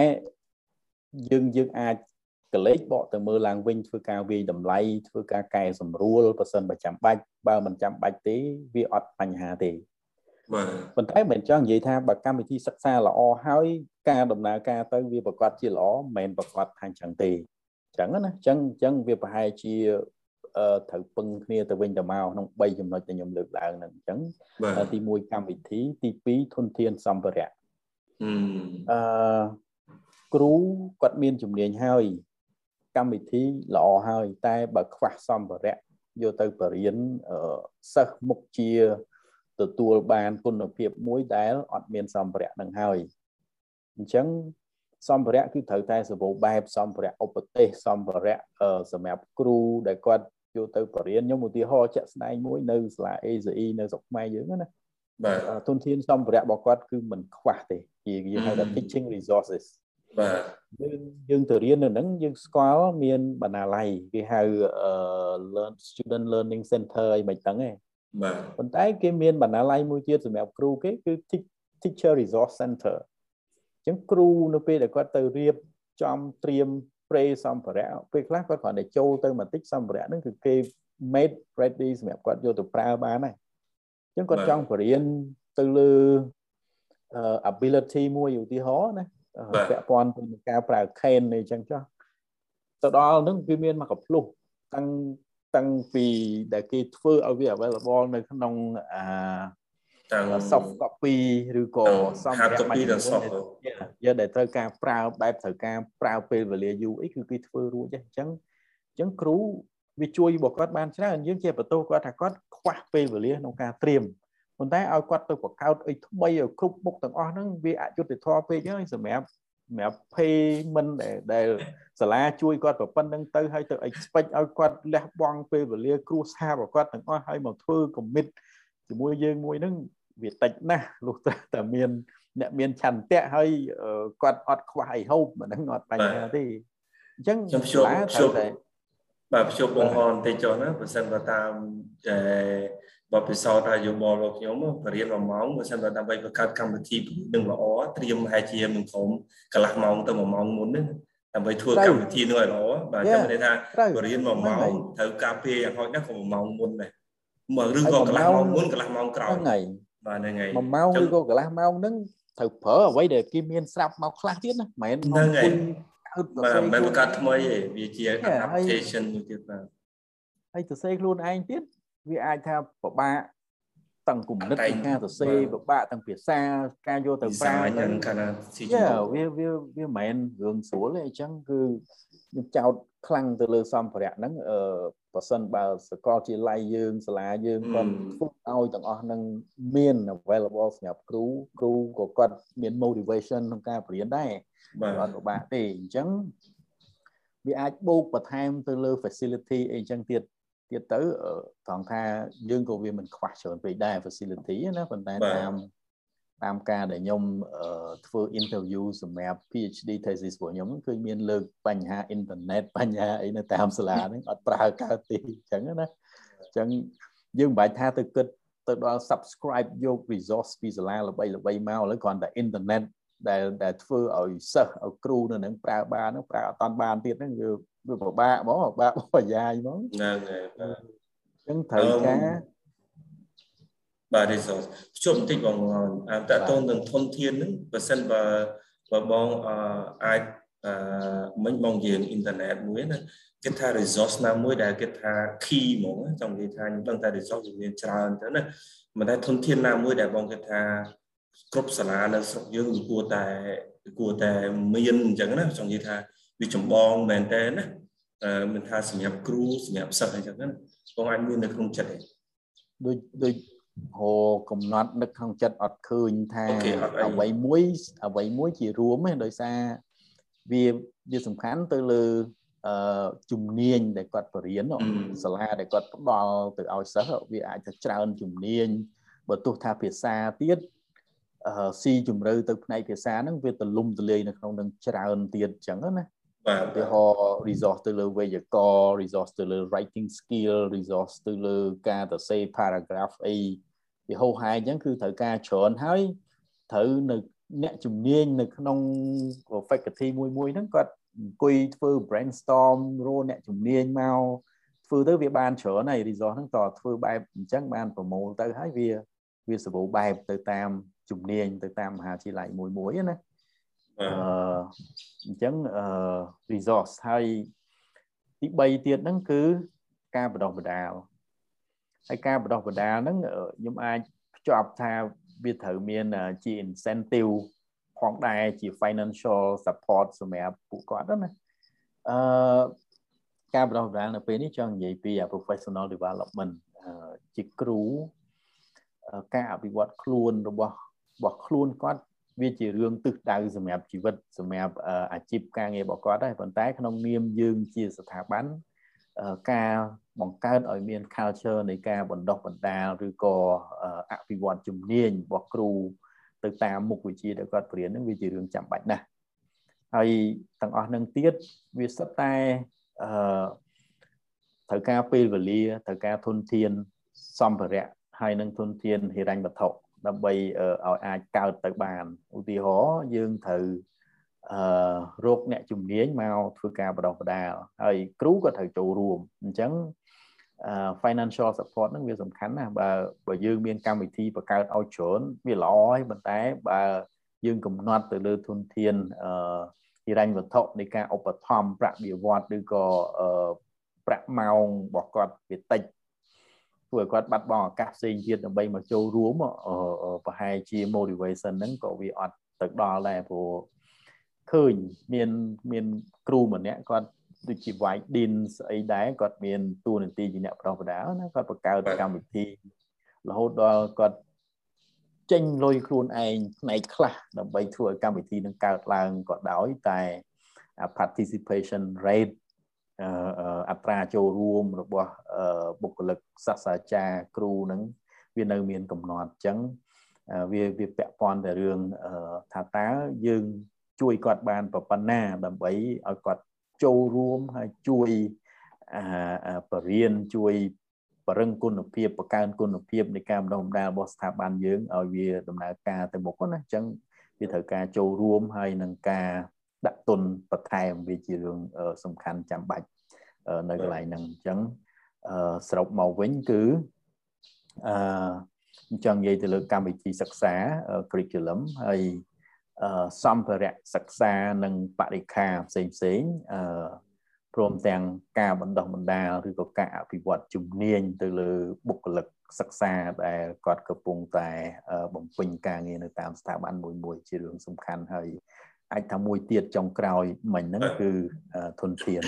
យើងយើងអាចកលេចបកទៅមើលឡើងវិញធ្វើការវាយតម្លៃធ្វើការកែសម្រួលបើសិនបើចាំបាច់បើមិនចាំបាច់ទេវាអត់បញ្ហាទេ បាទប៉ុន្តែមិនចង់និយាយថាបើកម្មវិធីសិក្សាល្អហើយការដំណើរការទៅវាប្រកាសជាល្អមិនមែនប្រកាសថាអញ្ចឹងទេអញ្ចឹងណាអញ្ចឹងអញ្ចឹងវាប្រហែលជាអឺត្រូវពឹងគ្នាទៅវិញទៅមកក្នុង3ចំណុចដែលខ្ញុំលើកឡើងហ្នឹងអញ្ចឹងទី1កម្មវិធីទី2ធនធានសម្ភារៈអឺគ្រូគាត់មានជំនាញហើយកម្មវិធីល្អហើយ តែបើខ្វះសម្ភារៈយកទៅបរៀនសិស្សមុខជា ទទួលបានគុណភាពមួយដែលអត់មានសម្ភារៈនឹងហើយអញ្ចឹងសម្ភារៈគឺត្រូវតែសម្បូរបែបសម្ភារៈឧបទេសសម្ភារៈសម្រាប់គ្រូដែលគាត់យកទៅបរៀនខ្ញុំឧទាហរណ៍ជាក់ស្ដែងមួយនៅសាលា ACE នៅស្រុកខ្មែរយើងណាបាទទុនធានសម្ភារៈរបស់គាត់គឺមិនខ្វះទេជាយើងហៅថា teaching resources បាទយើងយើងទៅរៀននៅហ្នឹងយើងស្គាល់មានបណ្ណាល័យគេហៅ learn student learning center អីមិនដឹងទេ បាទប៉ុន្តែគេមានបណ្ណាល័យមួយទៀតសម្រាប់គ្រូគេគឺ teacher resource center អញ្ចឹងគ្រូនៅពេលដែលគាត់ទៅរៀបចំត្រៀមប្រេសម្ភារៈពេលខ្លះគាត់គ្រាន់តែចូលទៅបន្តិចសម្ភារៈហ្នឹងគឺគេ made ready សម្រាប់គាត់យកទៅប្រើបានហើយអញ្ចឹងគាត់ចង់បរៀនទៅលើ ability មួយឧទាហរណ៍ណាពាក់ព័ន្ធទៅនឹងការប្រើ can នេះអញ្ចឹងចុះទៅដល់ហ្នឹងវាមានមកកភ្លុះតាំង តាំងពីដែលគេធ្វើឲ្យវា available នៅក្នុងអាតាំង soft copy ឬក៏សម្ភារៈ copy ដល់ soft យកដែលត្រូវការប្រើបែបត្រូវការប្រើពេលវេលាយូរអីគឺគេធ្វើរួចអញ្ចឹងអញ្ចឹងគ្រូវាជួយរបស់គាត់បានច្រើនយើងជាបន្ទោសគាត់ថាគាត់ខ្វះពេលវេលាក្នុងការត្រៀមប៉ុន្តែឲ្យគាត់ទៅបង្កើតអីថ្មីឲ្យគ្រប់មុខទាំងអស់ហ្នឹងវាអយុត្តិធម៌ពេកហើយសម្រាប់ សម្រាប់ payment ដែលដែលសាលាជួយគាត់ប្រប៉ុណ្្នឹងទៅហើយទៅ expect ឲ្យគាត់លះបង់ពេលវេលាគ្រួសាររបស់គាត់ទាំងអស់ហើយមកធ្វើ commit ជាមួយយើងមួយហ្នឹងវាតិចណាស់លុះត្រាតែមានអ្នកមានឆន្ទៈហើយគាត់អត់ខ្វះអីហូបមិនហ្នឹងអត់បញ្ហាទេអញ្ចឹងសាលាត្រូវតែបាទភ្ជាប់បងហនតិចចុះណាបើសិនបើតាម បបពិសោធន៍អាយុបលរបស់ខ្ញុំបរៀន1ម៉ោងបើសិនបើដើម្បីបង្កើតកម្មវិធីនឹងល្អត្រៀមប្រហែលជាមិនក្រុមកន្លះម៉ោងទៅ1ម៉ោងមុនហ្នឹងដើម្បីធ្វើកម្មវិធីនោះឲ្យល្អបាទចាំន័យថាបរៀន1ម៉ោងត្រូវការពេលយ៉ាងហោចណាស់ក៏1ម៉ោងមុនដែរមើលឬក៏កន្លះម៉ោងមុនកន្លះម៉ោងក្រោយហ្នឹងហើយបាទហ្នឹងហើយ1ម៉ោងឬក៏កន្លះម៉ោងហ្នឹងត្រូវប្រើអ្វីដែលគេមានស្រាប់មកខ្លះទៀតណាមិនមែនហ្នឹងហើយបាទមិនបង្កើតថ្មីទេវាជា application មួយទៀតបាទហើយទៅសេខ្លួនឯងទៀត វាអាចថាពិបាកទាំងគំនិតនៃការសរសេរពិបាកទាំងភាសាការយកទៅប្រើហ្នឹងកាលណាស៊ីយ៉ាវាវាវាមិនមែនរឿងស្រួលទេអញ្ចឹងគឺខ្ញុំចោតខ្លាំងទៅលើសម្ភារៈហ្នឹងអឺបើសិនបើសកលជាឡៃយើងសាលាយើងគាត់ធ្វើឲ្យទាំងអស់ហ្នឹងមាន available សម្រាប់គ្រូគ្រូក៏គាត់មាន motivation ក្នុងការបរៀនដែរបាទអត់ពិបាកទេអញ្ចឹងវាអាចបូកបន្ថែមទៅលើ facility អីចឹងទៀត ទៀតទៅត្រង់ថាយើងក៏វាមិនខ្វះច្រើនពេកដែរ facility ណាប៉ុន្តែតាមតាមការដែលខ្ញុំធ្វើ interview សម្រាប់ PhD thesis របស់ខ្ញុំគឺមានលើកបញ្ហាអ៊ីនធឺណិតបញ្ហាអីនៅតាមសាលាហ្នឹងអត់ប្រើកើតទេអញ្ចឹងណាអញ្ចឹងយើងមិនបាច់ថាទៅគិតទៅដល់ subscribe យក resource ពីសាលាល្បីល្បីមកឥឡូវគ្រាន់តែអ៊ីនធឺណិតដែលដែលធ្វើឲ្យសិស្សឲ្យគ្រូនៅនឹងប្រើបាននឹងប្រើអត់តាន់បានទៀតហ្នឹងវា វាពិបាកហ្មងពិបាកបញ្ញាយហ្មងហ្នឹងហើយបាទអញ្ចឹងត្រូវការបាទ resource ជួបបន្តិចបងអាតតូននឹងធនធានហ្នឹងបើសិនបើបើបងអាចអឺមិញបងយើងអ៊ីនធឺណិតមួយណាគេថា resource ណាមួយដែលគេថា key ហ្មងចង់និយាយថាខ្ញុំដឹងថា resource វាមានច្រើនទៅណាមិនតែធនធានណាមួយដែលបងគេថាគ្រប់សាលានៅស្រុកយើងគួរតែគួរតែមានអញ្ចឹងណាចង់និយាយថា វាចម្បងមែនតើណាមិនថាសម្រាប់គ្រូសម្រាប់សិស្សអញ្ចឹងណាបងអាចមាននៅក្នុងចិត្តទេដូចដូចហោកំណត់នឹកក្នុងចិត្តអត់ឃើញថាអ្វីមួយអ្វីមួយជារួមទេដោយសារវាវាសំខាន់ទៅលើអឺជំនាញដែលគាត់បរៀនសាលាដែលគាត់ផ្ដល់ទៅឲ្យសិស្សវាអាចថាច្រើនជំនាញបើទោះថាភាសាទៀតអឺស៊ីជំរឿទៅផ្នែកភាសាហ្នឹងវាទលំទលាយនៅក្នុងនឹងច្រើនទៀតអញ្ចឹងណា បាទឧទាហរណ៍ resource ទៅលើវេយ្យាករណ៍ resource ទៅលើ writing skill resource ទៅលើការទៅសេ paragraph អីវាហោហាយអញ្ចឹងគឺត្រូវការច្រើនហើយត្រូវនៅអ្នកជំនាញនៅក្នុង faculty មួយមួយហ្នឹងគាត់អង្គុយធ្វើ brainstorm រកអ្នកជំនាញមកធ្វើទៅវាបានច្រើនហើយ resource ហ្នឹងតើធ្វើបែបអញ្ចឹងបានប្រមូលទៅហើយវាវាសម្បូរបែបទៅតាមជំនាញទៅតាមមហាវិទ្យាល័យមួយមួយណា អឺអញ្ចឹងអឺ resource ហើយទី3ទៀតហ្នឹងគឺការបណ្ដុះបណ្ដាលហើយការបណ្ដុះបណ្ដាលហ្នឹងខ្ញុំអាចភ្ជាប់ថាវាត្រូវមានជា incentive ផងដែរជា financial support សម្រាប់ពួកគាត់ណាអឺការបណ្ដុះបណ្ដាលនៅពេលនេះចង់និយាយពី professional development ជាគ្រូការអភិវឌ្ឍខ្លួនរបស់របស់ខ្លួនគាត់ វាជារឿងទិសដៅសម្រាប់ជីវិតសម្រាប់អាជីពការងាររបស់គាត់ដែរប៉ុន្តែក្នុងនាមយើងជាស្ថាប័នការបង្កើតឲ្យមាន culture នៃការបណ្ដុះបណ្ដាលឬក៏អភិវឌ្ឍជំនាញរបស់គ្រូទៅតាមមុខវិជ្ជាដែលគាត់បរៀននឹងវាជារឿងចាំបាច់ណាស់ហើយទាំងអស់នឹងទៀតវាសិតតែអឺត្រូវការពេលវេលាត្រូវការធនធានសម្ភារៈហើយនឹងធនធានហិរញ្ញវត្ថុ ដើម្បីឲ្យអាចកើតទៅបានឧទាហរណ៍យើងត្រូវអឺរកអ្នកជំនាញមកធ្វើការបដិបដាលហើយគ្រូក៏ត្រូវចូលរួមអញ្ចឹង financial support ហ្នឹងវាសំខាន់ណាស់បើបើយើងមានកម្មវិធីបង្កើតឲ្យច្រើនវាល្អហើយប៉ុន្តែបើយើងកំណត់ទៅលើធនធានអឺហិរញ្ញវត្ថុនៃការឧបត្ថម្ភប្រាក់បៀវត្សឬក៏ប្រាក់ម៉ោងរបស់គាត់វាតិច ធ្វើឲ្យគាត់បាត់បង់ឱកាសផ្សេងទៀតដើម្បីមកចូលរួមប្រហែលជា motivation ហ្នឹងក៏វាអត់ទៅដល់ដែរព្រោះឃើញមានមានគ្រូម្នាក់គាត់ដូចជា White Dean ស្អីដែរគាត់មានតួនាទីជាអ្នកប្រោះបដាណាគាត់បង្កើតកម្មវិធីរហូតដល់គាត់ចេញលុយខ្លួនឯងផ្នែកខ្លះដើម្បីធ្វើឲ្យកម្មវិធីនឹងកើតឡើងក៏ដោយតែ participation rate អត្រាចូលរួមរបស់បុគ្គលិកសាស្ត្រាចារ្យគ្រូនឹងវានៅមានកំណត់អញ្ចឹងវាវាពាក់ព័ន្ធតែរឿងថាតើយើងជួយគាត់បានប៉ុណ្ណាដើម្បីឲ្យគាត់ចូលរួមហើយជួយបរៀនជួយបរឹងគុណភាពបង្កើនគុណភាពនៃការបណ្ដុះបណ្ដាលរបស់ស្ថាប័នយើងឲ្យវាដំណើរការទៅមុខណាអញ្ចឹងវាត្រូវការចូលរួមហើយនឹងការ ដាក់ទុនបន្ថែមវាជារឿងសំខាន់ចាំបាច់នៅកន្លែងហ្នឹងអញ្ចឹងសរុបមកវិញគឺអឺអញ្ចឹងនិយាយទៅលើកម្មវិធីសិក្សា curriculum ហើយសម្ភារៈសិក្សានិងបរិក្ខាផ្សេងផ្សេងអឺព្រមទាំងការបណ្ដុះបណ្ដាលឬក៏ការអភិវឌ្ឍជំនាញទៅលើបុគ្គលិកសិក្សាដែលគាត់កំពុងតែបំពេញការងារនៅតាមស្ថាប័នមួយមួយជារឿងសំខាន់ហើយ អាចថាមួយទៀតចុងក្រោយមិញហ្នឹងគឺធនធាន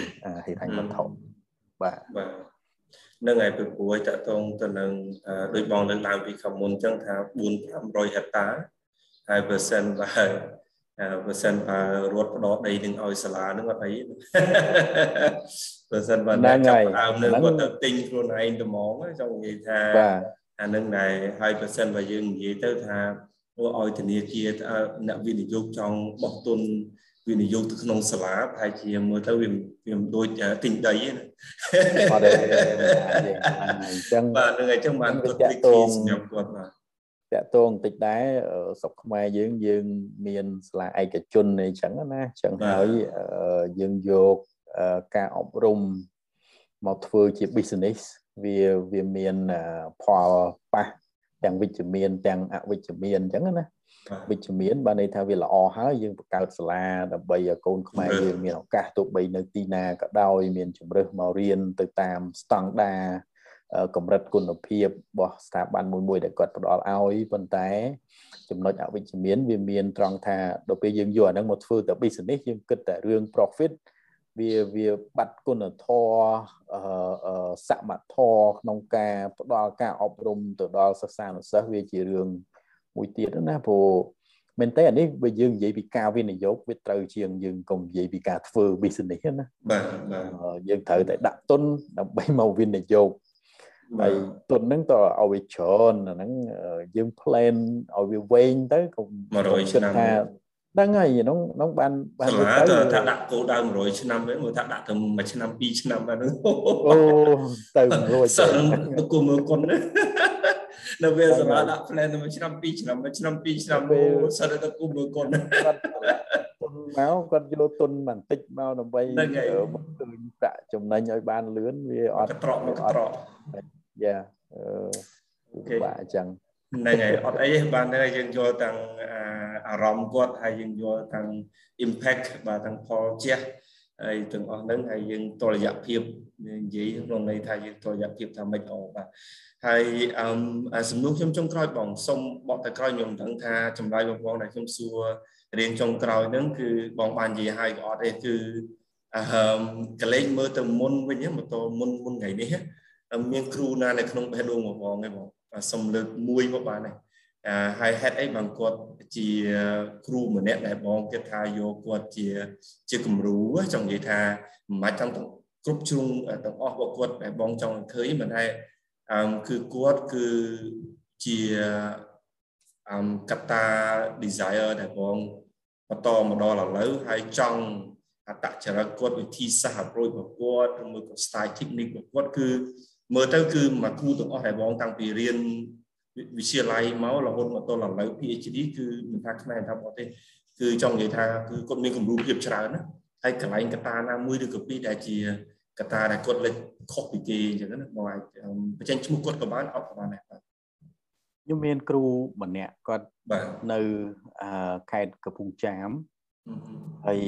ហេដ្ឋាញ់វត្ថុបាទបាទនឹងឯពីព្រួយតកតងទៅនឹងដូចបងលើកឡើងពីខាងមុនអញ្ចឹងថា4 500ហិកតាហើយបើសិនបើបើសិនបើរត់ផ្ដោតដីនឹងឲ្យសាលានឹងអត់អីបើសិនបើអ្នកចាប់ដើមនឹងគាត់ទៅទិញខ្លួនឯងត្មងចង់និយាយថាអានឹងដែរហើយបើសិនបើយើងនិយាយទៅថា ឲ្យធនាគារអ្នកវិនិយោគចង់បោះទុនវិនិយោគទៅក្នុងសាលាប្រហែលជាមើលទៅវាវាមិនដូចទិញដីណាអត់ទេអញ្ចឹងបាទនឹងអញ្ចឹងបានគាត់ទីគីសម្រាប់គាត់បាទតកតងតិចដែរស្រុកខ្មែរយើងយើងមានសាលាឯកជនអីចឹងណាចឹងហើយយើងយកការអប់រំមកធ្វើជា business វាវាមានផលប៉ះ ទាំងវិជ្ជមានទាំងអវិជ្ជមានអញ្ចឹងណាវិជ្ជមានបានន័យថាវាល្អហើយយើងបង្កើតសាលាដើម្បីឲ្យកូនខ្មែរយើងមានឱកាសទោះបីនៅទីណាក៏ដោយមានជំរើសមករៀនទៅតាមស្តង់ដារកម្រិតគុណភាពរបស់ស្ថាប័នមួយមួយដែលគាត់ផ្ដល់ឲ្យប៉ុន្តែចំណុចអវិជ្ជមានវាមានត្រង់ថាដល់ពេលយើងយកអាហ្នឹងមកធ្វើតែ business យើងគិតតែរឿង profit វាវាបាត់គុណធម៌អឺសមធម៌ក្នុងការផ្ដល់ការអប់រំទៅដល់សិស្សានុសិស្សវាជារឿងមួយទៀតណាព្រោះមែនតើអានេះបើយើងនិយាយពីការវិនិយោគវាត្រូវជាងយើងកុំនិយាយពីការធ្វើ business ណាបាទបាទយើងត្រូវតែដាក់ទុនដើម្បីមកវិនិយោគហើយទុនហ្នឹងតើឲ្យវាច្រើនអាហ្នឹងយើង plan ឲ្យវាវែងទៅកុំ100ឆ្នាំថា ដឹងហើយក្នុងក្នុងបានបានទៅថាដាក់គោលដៅ100ឆ្នាំវិញមើលថាដាក់ទៅ1ឆ្នាំ2ឆ្នាំបាទហ្នឹងអូទៅ100សិនគូមើលគុណនៅវាសម្រាប់ដាក់ plan ទៅ1ឆ្នាំ2ឆ្នាំ1ឆ្នាំ2ឆ្នាំអូសិនទៅគូមើលគុណគាត់ទុនមកគាត់យកទុនបន្តិចមកដើម្បីមកឃើញប្រាក់ចំណេញឲ្យបានលឿនវាអត់ត្រកមកត្រកយ៉ាអឺបាទអញ្ចឹង ហ្នឹងហើយអត់អីបានហ្នឹងយើងយល់ទាំងអារម្មណ៍គាត់ហើយយើងយល់ទាំង impact បាទទាំងផលជះហើយទាំងអស់ហ្នឹងហើយយើងតលយៈភាពនិយាយក្នុងន័យថាយើងតលយៈភាពថាម៉េចអបាទហើយអឺសំណួរខ្ញុំចុងក្រោយបងសុំបកទៅក្រោយខ្ញុំដឹងថាចម្លើយបងបងដែលខ្ញុំសួររៀងចុងក្រោយហ្នឹងគឺបងបាននិយាយហើយក៏អត់ទេគឺអឺកលេចមើលទៅមុនវិញមកតមុនមុនថ្ងៃនេះមានគ្រូណានៅក្នុងបេះដូងបងបងឯងបង សុំលើកមួយមកបានហើយហើយហេតុអីបានគាត់ជាគ្រូម្នាក់ដែលបងគិតថាយកគាត់ជាជាគំរូចង់និយាយថាមិនបាច់ចង់គ្រប់ជ្រុងទាំងអស់របស់គាត់ដែលបងចង់ឃើញមិនដែរអឺគឺគាត់គឺជាអឺកតា desire ដែលបងបន្តមកដល់ឥឡូវហើយចង់អតចរិតគាត់វិធីសាស្ត្រប្រួយប្រកួតឬមួយក៏ style technique របស់គាត់គឺ មើលទៅគឺមកគ្រូទាំងអស់ដែលបងតាំងពីរៀនវិទ្យាល័យមករហូតមកដល់ឥឡូវ PhD គឺមិនថាខ្មែរថាបរទេសគឺចង់និយាយថាគឺគាត់មានគំរូភាពច្រើនណាហើយកន្លែងកតាណាមួយឬក៏ពីរដែលជាកតាដែលគាត់លេចខុសពីគេអញ្ចឹងណាបងអាចបញ្ចេញឈ្មោះគាត់ក៏បានអត់ក៏បានដែរបាទខ្ញុំមានគ្រូម្នាក់គាត់នៅខេត្តកំពង់ចាមហើយ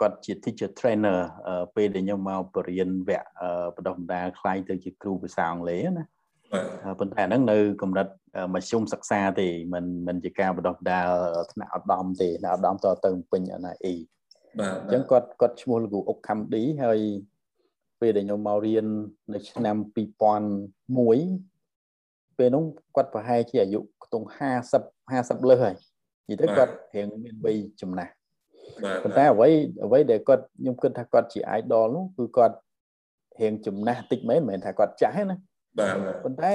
គាត់ជា teacher trainer ពេលដែលខ្ញុំមកបរៀនវគ្គបណ្ដុះបណ្ដាលខ្លាយទៅជាគ្រូភាសាអង់គ្លេសណាប៉ុន្តែហ្នឹងនៅកម្រិតមធ្យមសិក្សាទេមិនមិនជាការបណ្ដុះបណ្ដាលថ្នាក់ឧត្តមទេថ្នាក់ឧត្តមតទៅពេញ NIE បាទអញ្ចឹងគាត់គាត់ឈ្មោះលោកអុកខំឌីហើយពេលដែលខ្ញុំមករៀននៅឆ្នាំ2001ពេលនោះគាត់ប្រហែលជាអាយុខ្ទង់50 50លើសហើយនិយាយទៅគាត់រៀងមានវ័យចំណាស់ ប៉ុន្តែអ្វីអ្វីដែលគាត់ខ្ញុំគិតថាគាត់ជា idol នោះគឺគាត់រៀងចំណាស់តិចមែនមិនមែនថាគាត់ចាស់ទេណាបាទប៉ុន្តែ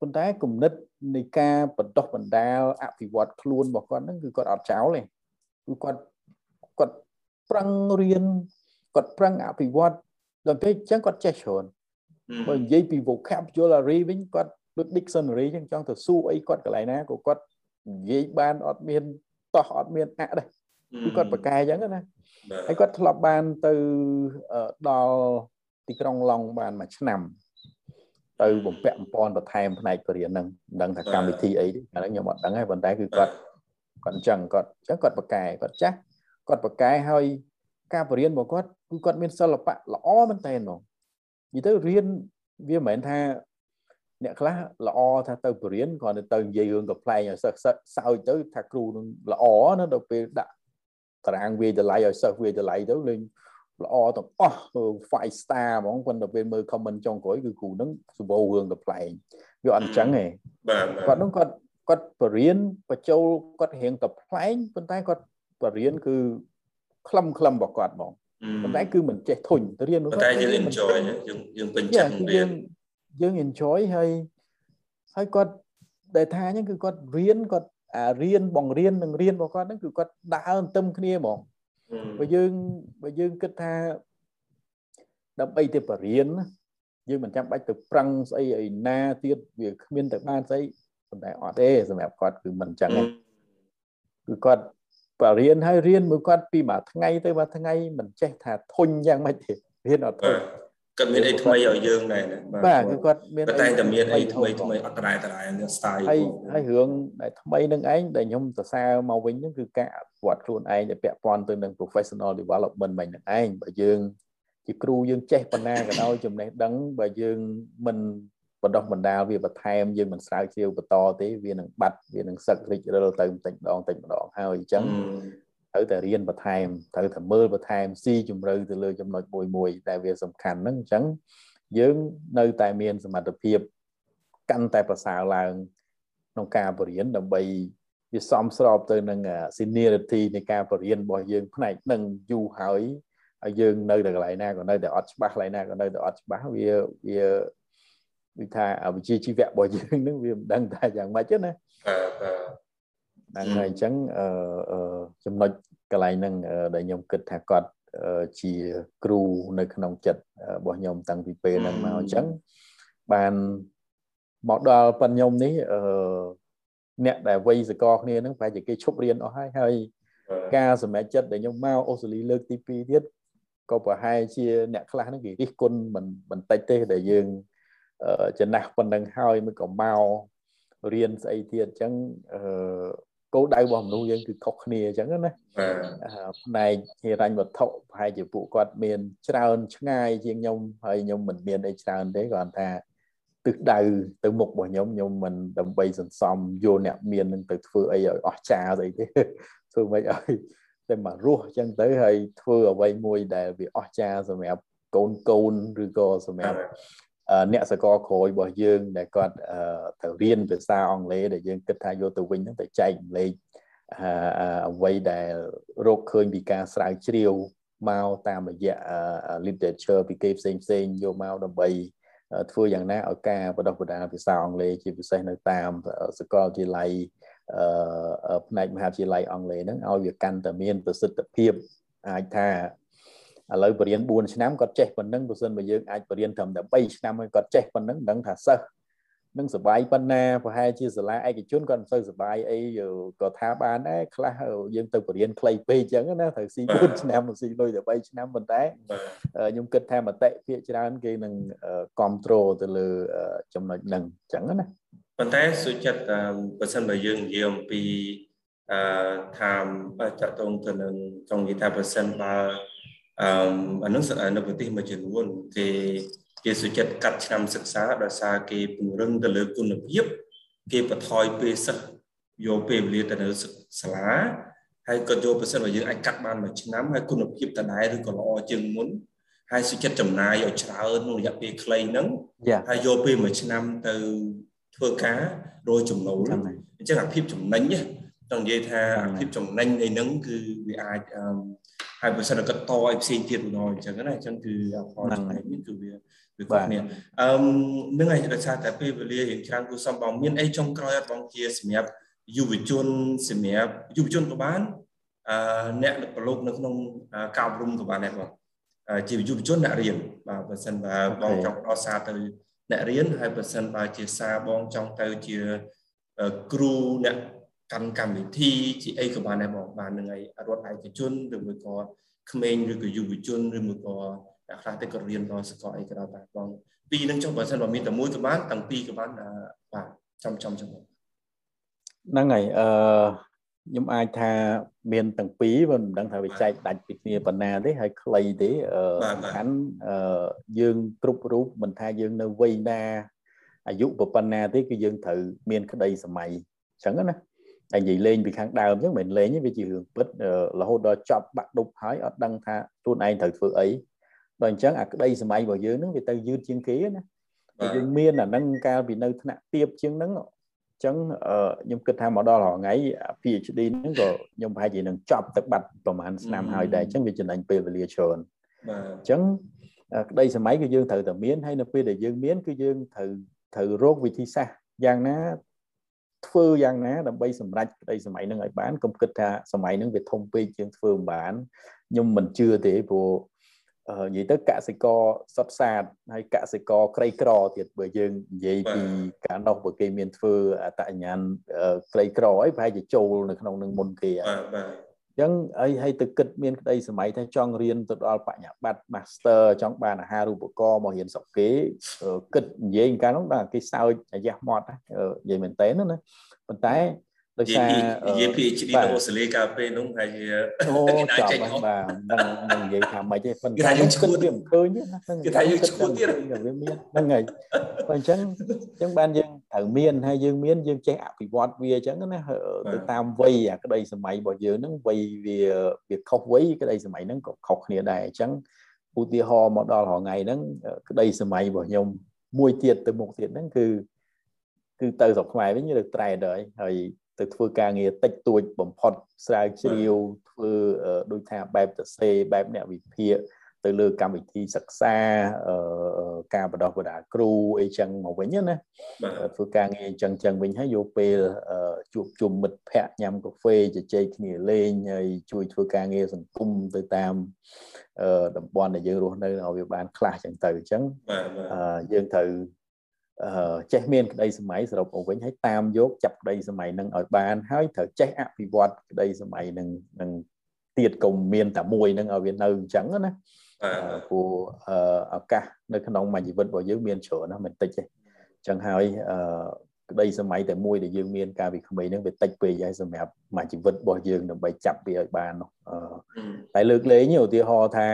ប៉ុន្តែគំនិតនៃការបណ្ដោះបណ្ដាលអភិវឌ្ឍខ្លួនរបស់គាត់ហ្នឹងគឺគាត់អត់ចោលទេគឺគាត់គាត់ប្រឹងរៀនគាត់ប្រឹងអភិវឌ្ឍដល់ពេលអញ្ចឹងគាត់ចេះច្រើនបើនិយាយពី vocabulary វិញគាត់ដូច dictionary អញ្ចឹងចង់ទៅសួរអីគាត់កន្លែងណាក៏គាត់និយាយបានអត់មានតោះអត់មានអាក់ដែរ គឺគាត់ប្រកែអញ្ចឹងណាហើយគាត់ធ្លាប់បានទៅដល់ទីក្រុងឡុងបានមួយឆ្នាំទៅបំពាក់បំពន់បន្ថែមផ្នែកបរិញ្ញានឹងមិនដឹងថាកម្មវិធីអីទេអាហ្នឹងខ្ញុំអត់ដឹងទេប៉ុន្តែគឺគាត់គាត់អញ្ចឹងគាត់អញ្ចឹងគាត់ប្រកែគាត់ចាស់គាត់ប្រកែហើយការបរិញ្ញារបស់គាត់គឺគាត់មានសិល្បៈល្អមែនតើហ្មងនិយាយទៅរៀនវាមិនមែនថាអ្នកខ្លះល្អថាទៅបរិញ្ញាគ្រាន់តែទៅនិយាយរឿងកំ pl ែងឲ្យសិស្សសើចទៅថាគ្រូនឹងល្អណាដល់ពេលដាក់ តារាងវាតម្លៃឲ្យសិស្សវាតម្លៃទៅលេងល្អទាំងអស់ five star ហ្មងប៉ុន្តែពេលមើល comment ចុងក្រោយគឺគ្រូនឹងសម្បូររឿងកំ pl ែងវាអត់អញ្ចឹងទេបាទគាត់នឹងគាត់គាត់បរៀនបញ្ចូលគាត់រៀងកំ pl ែងប៉ុន្តែគាត់បរៀនគឺខ្លឹមខ្លឹមរបស់គាត់ហ្មងប៉ុន្តែគឺមិនចេះធុញរៀនប៉ុន្តែយើង enjoy យើងយើងពេញចិត្តរៀនយើង enjoy ហើយហើយគាត់ដែលថាអញ្ចឹងគឺគាត់រៀនគាត់ អារៀនបង្រៀននឹងរៀនរបស់គាត់ហ្នឹងគឺគាត់ដើរទៅគ្នាហ្មងបើយើងបើយើងគិតថាដើម្បីទៅបរៀនយើងមិនចាំបាច់ទៅប្រឹងស្អីឲ្យណាទៀតវាគ្មានទៅបានស្អីប៉ុន្តែអត់ទេសម្រាប់គាត់គឺមិនអញ្ចឹងទេគឺគាត់បរៀនហើយរៀនមួយគាត់ពីមួយថ្ងៃទៅមួយថ្ងៃមិនចេះថាធុញយ៉ាងម៉េចទេរៀនអត់ធុញ គាត់មានអីថ្មីឲ្យយើងដែរណាបាទគឺគាត់មានតែតែមានអីថ្មីថ្មីអត់ត្រែត្រែនឹង style ហើយហើយរឿងដែលថ្មីនឹងឯងដែលខ្ញុំសរសើរមកវិញហ្នឹងគឺការអភិវឌ្ឍខ្លួនឯងដែលពាក់ព័ន្ធទៅនឹង professional development មិននឹងឯងបើយើងជាគ្រូយើងចេះបណ្ណាក៏ដោយចំណេះដឹងបើយើងមិនបណ្ដោះបណ្ដាលវាបន្ថែមយើងមិនស្រាវជ្រាវបន្តទេវានឹងបាត់វានឹងសឹករិចរិលទៅបន្តិចម្ដងបន្តិចម្ដងហើយអញ្ចឹង ត្រូវតែរៀនបន្ថែមត្រូវតែមើលបន្ថែមស៊ីជម្រៅទៅលើចំណុចមួយមួយតែវាសំខាន់ហ្នឹងអញ្ចឹងយើងនៅតែមានសមត្ថភាពកាន់តែប្រសើរឡើងក្នុងការបរៀនដើម្បីវាសមស្របទៅនឹង seniority នៃការបរៀនរបស់យើងផ្នែកនឹងយូរហើយហើយយើងនៅតែកន្លែងណាក៏នៅតែអត់ច្បាស់កន្លែងណាក៏នៅតែអត់ច្បាស់វាវាវាថាវិជ្ជាជីវៈរបស់យើងនឹងវាមិនដឹងថាយ៉ាងម៉េចទេណាបាទហ្នឹងហើយអញ្ចឹងអឺចំណុច កន្លែងហ្នឹងដែលខ្ញុំគិតថាគាត់ជាគ្រូនៅក្នុងចិត្តរបស់ខ្ញុំតាំងពីពេលហ្នឹងមកអញ្ចឹងបានមកដល់ប៉ុនខ្ញុំនេះអឺអ្នកដែលវ័យសកលគ្នាហ្នឹងប្រហែលជាគេឈប់រៀនអស់ហើយហើយការសម្រេចចិត្តដែលខ្ញុំមកអូស្ត្រាលីលើកទី2ទៀតក៏ប្រហែលជាអ្នកខ្លះហ្នឹងគេរិះគន់មិនបន្តិចទេដែលយើងចំណាស់ប៉ុណ្ណឹងហើយមិនក៏មករៀនស្អីទៀតអញ្ចឹងអឺ គោលដៅរបស់មនុស្សយើងគឺខុសគ្នាអញ្ចឹងណាផ្នែកហិរញ្ញវត្ថុប្រហែលជាពួកគាត់មានច្រើនឆ្ងាយជាងខ្ញុំហើយខ្ញុំមិនមានអីច្រើនទេគ្រាន់តែទិសដៅទៅមុខរបស់ខ្ញុំខ្ញុំមិនដើម្បីសន្សំយកអ្នកមាននឹងទៅធ្វើអីឲ្យអស់ចាស្អីទេធ្វើមិនឲ្យតែមករស់អញ្ចឹងទៅហើយធ្វើអ្វីមួយដែលវាអស់ចាសម្រាប់កូនកូនឬក៏សម្រាប់ អ្នកសកលក្រោយរបស់យើងដែលគាត់ទៅរៀនភាសាអង់គ្លេសដែលយើងគិតថាយកទៅវិញហ្នឹងទៅចែកម្លែកអ្វីដែលរកឃើញពីការស្រាវជ្រាវមកតាមរយៈ literature ពីគេផ្សេងផ្សេងយកមកដើម្បីធ្វើយ៉ាងណាឲ្យការបដិបដាភាសាអង់គ្លេសជាពិសេសនៅតាមសាកលវិទ្យាល័យផ្នែកមហាវិទ្យាល័យអង់គ្លេសហ្នឹងឲ្យវាកាន់តែមានប្រសិទ្ធភាពអាចថា ឥឡូវបរៀន4ឆ្នាំគាត់ចេះប៉ុណ្ណឹងបើសិនបើយើងអាចបរៀនត្រឹមតែ3ឆ្នាំហើយគាត់ចេះប៉ុណ្ណឹងមិនដឹងថាសិស្សនឹងសបាយប៉ុណ្ណាប្រហែលជាសាលាឯកជនគាត់មិនសូវសបាយអីក៏ថាបានដែរខ្លះយើងទៅបរៀនខ្លីពេកអញ្ចឹងណាត្រូវស៊ី4ឆ្នាំស៊ីលុយតែ3ឆ្នាំប៉ុន្តែខ្ញុំគិតថាមតិភាគច្រើនគេនឹងគ្រប់គ្រងទៅលើចំណុចហ្នឹងអញ្ចឹងណាប៉ុន្តែសុចិត្តបើសិនបើយើងនិយាយអំពីអឺថាតកតងទៅនឹងចង់និយាយថាបើសិនបើ អឺអានោះនៅប្រទេសមួយចំនួនគេគេសុចិត្តកាត់ឆ្នាំសិក្សាដោយសារគេពង្រឹងទៅលើគុណភាពគេបន្ថយពេលសិស្សយកពេលវេលាទៅនៅសាលាហើយក៏យកប្រសិនបើយើងអាចកាត់បានមួយឆ្នាំហើយគុណភាពដដែលឬក៏ល្អជាងមុនហើយសុចិត្តចំណាយឲ្យច្រើនក្នុងរយៈពេលខ្លីហ្នឹងហើយយកពេលមួយឆ្នាំទៅធ្វើការរកចំណូលអញ្ចឹងអាភាពចំណេញ ចង់និយាយថាអាភាពចំណេញនៃហ្នឹងគឺវាអាចហើយបើសិនតែគាត់តឲ្យផ្សេងទៀតម្ដងអញ្ចឹងណាអញ្ចឹងគឺផលចំណេញនេះគឺវាវាគាត់នេះអឺនឹងឯងដោយសារតែពេលវេលារៀងច្រើនគូសំបងមានអីចុងក្រោយអត់បងជាសម្រាប់យុវជនសម្រាប់យុវជនក៏បានអឺអ្នកប្រឡូកនៅក្នុងការអប់រំក៏បានដែរបងជាយុវជនអ្នករៀនបាទបើសិនបើបងចង់ដោះសារទៅអ្នករៀនហើយបើសិនបើជាសារបងចង់ទៅជាគ្រូអ្នក កាន់កម្មវិធីជាអីក៏បានដែរបងបាននឹងឯរដ្ឋឯកជនឬមួយក៏ក្មេងឬក៏យុវជនឬមួយក៏អ្នកខ្លះទៅក៏រៀនដល់សាកលអីក៏ដោយបាទបងពីរនឹងចុះបើសិនបើមានតែមួយក៏បានទាំងពីរក៏បានបាទចំចំចំហ្នឹងហើយអឺខ្ញុំអាចថាមានទាំងពីរមិនដឹងថាវាចែកដាច់ពីគ្នាប៉ុណ្ណាទេហើយខ្លីទេអឺសំខាន់អឺយើងគ្រប់រូបមិនថាយើងនៅវ័យណាអាយុប៉ុណ្ណាទេគឺយើងត្រូវមានក្តីសម័យអញ្ចឹងណា តែនិយាយលេងពីខាងដើមអញ្ចឹងមិនលេងទេវាជារឿងពិតរហូតដល់ចប់បាក់ដប់ហើយអត់ដឹងថាខ្លួនឯងត្រូវធ្វើអីដល់អញ្ចឹងអាក្តីសម័យរបស់យើងហ្នឹងវាទៅយឺតជាងគេណាយើងមានអាហ្នឹងកាលពីនៅថ្នាក់ទៀបជាងហ្នឹងអញ្ចឹងខ្ញុំគិតថាមកដល់ថ្ងៃ PhD ហ្នឹងក៏ខ្ញុំប្រហែលជានឹងចប់ទឹកបាត់ប្រហែលឆ្នាំហើយដែរអញ្ចឹងវាចំណេញពេលវេលាច្រើនបាទអញ្ចឹងក្តីសម័យគឺយើងត្រូវតែមានហើយនៅពេលដែលយើងមានគឺយើងត្រូវត្រូវរកវិធីសាស្ត្រយ៉ាងណា ធ្វើយ៉ាងណាដើម្បីសម្រេចក្តីសម័យនឹងឲ្យបានកុំគិតថាសម័យនឹងវាធំពេកជាងធ្វើមិនបានខ្ញុំមិនជឿទេព្រោះនិយាយទៅកសិករសុតសាតហើយកសិករក្រីក្រទៀតបើយើងនិយាយពីការនោះបើគេមានធ្វើអតញ្ញាណក្រីក្រអីប្រហែលជាចូលនៅក្នុងនឹងមុនគេបាទបាទអញ្ចឹងអីឲ្យទៅគិតមានក្តីសម័យថាចង់រៀនទៅដល់បញ្ញាបត្រ Master ចង់បានអាហារូបករណ៍មករៀនស្រុកគេគិតនិយាយកាលនោះដល់គេសើចអាយ៉ាស់មាត់និយាយមែនតើណាប៉ុន្តែដោយសារនិយាយ PhD នៅអូស្ត្រាលីកាលពេលនោះហើយអូចាប់បាទមិនមិននិយាយថាម៉េចទេប៉ុន្តែយើងឈួតវាមិនឃើញទេណាគេថាយើងឈួតទៀតវាមានហ្នឹងហើយបើអញ្ចឹងអញ្ចឹងបានយើង ត្រូវមានហើយយើងមានយើងចេះអភិវឌ្ឍវាអញ្ចឹងណាទៅតាមវ័យអាក្តីសម័យរបស់យើងហ្នឹងវ័យវាវាខុសវ័យក្តីសម័យហ្នឹងក៏ខុសគ្នាដែរអញ្ចឹងឧទាហរណ៍មកដល់រហងៃហ្នឹងក្តីសម័យរបស់ខ្ញុំមួយទៀតទៅមុខទៀតហ្នឹងគឺគឺទៅស្រុកខ្មែរវិញទៅត្រែតហើយហើយទៅធ្វើការងារតិចតួចបំផុតស្រាវជ្រាវធ្វើដូចថាបែបតសេបែបអ្នកវិភាគ ទៅលើកម្មវិធីសិក្សាការបណ្ដោះបណ្ដាលគ្រូអីចឹងមកវិញណាធ្វើការងារចឹងចឹងវិញហើយយកពេលជួបជុំមិត្តភ័ក្តិញ៉ាំកាហ្វេជជែកគ្នាលេងហើយជួយធ្វើការងារសង្គមទៅតាមតំបន់ដែលយើងរស់នៅឲ្យវាបានខ្លះចឹងទៅអញ្ចឹងយើងត្រូវចេះមានក្តីសម័យសរុបមកវិញហើយតាមយកចាប់ក្តីសម័យនឹងឲ្យបានហើយត្រូវចេះអភិវឌ្ឍក្តីសម័យនឹងនឹងទៀតកុំមានតែមួយនឹងឲ្យវានៅអញ្ចឹងណា ព្រោះឱកាសនៅក្នុងមួយជីវិតរបស់យើងមានច្រើនណាស់មិនតិចទេអញ្ចឹងហើយក្តីសម័យតែមួយដែលយើងមានកាលពីក្មេងហ្នឹងវាតិចពេកហើយសម្រាប់មួយជីវិតរបស់យើងដើម្បីចាប់វាឲ្យបាននោះតែលើកលែងឧទាហរណ៍ថា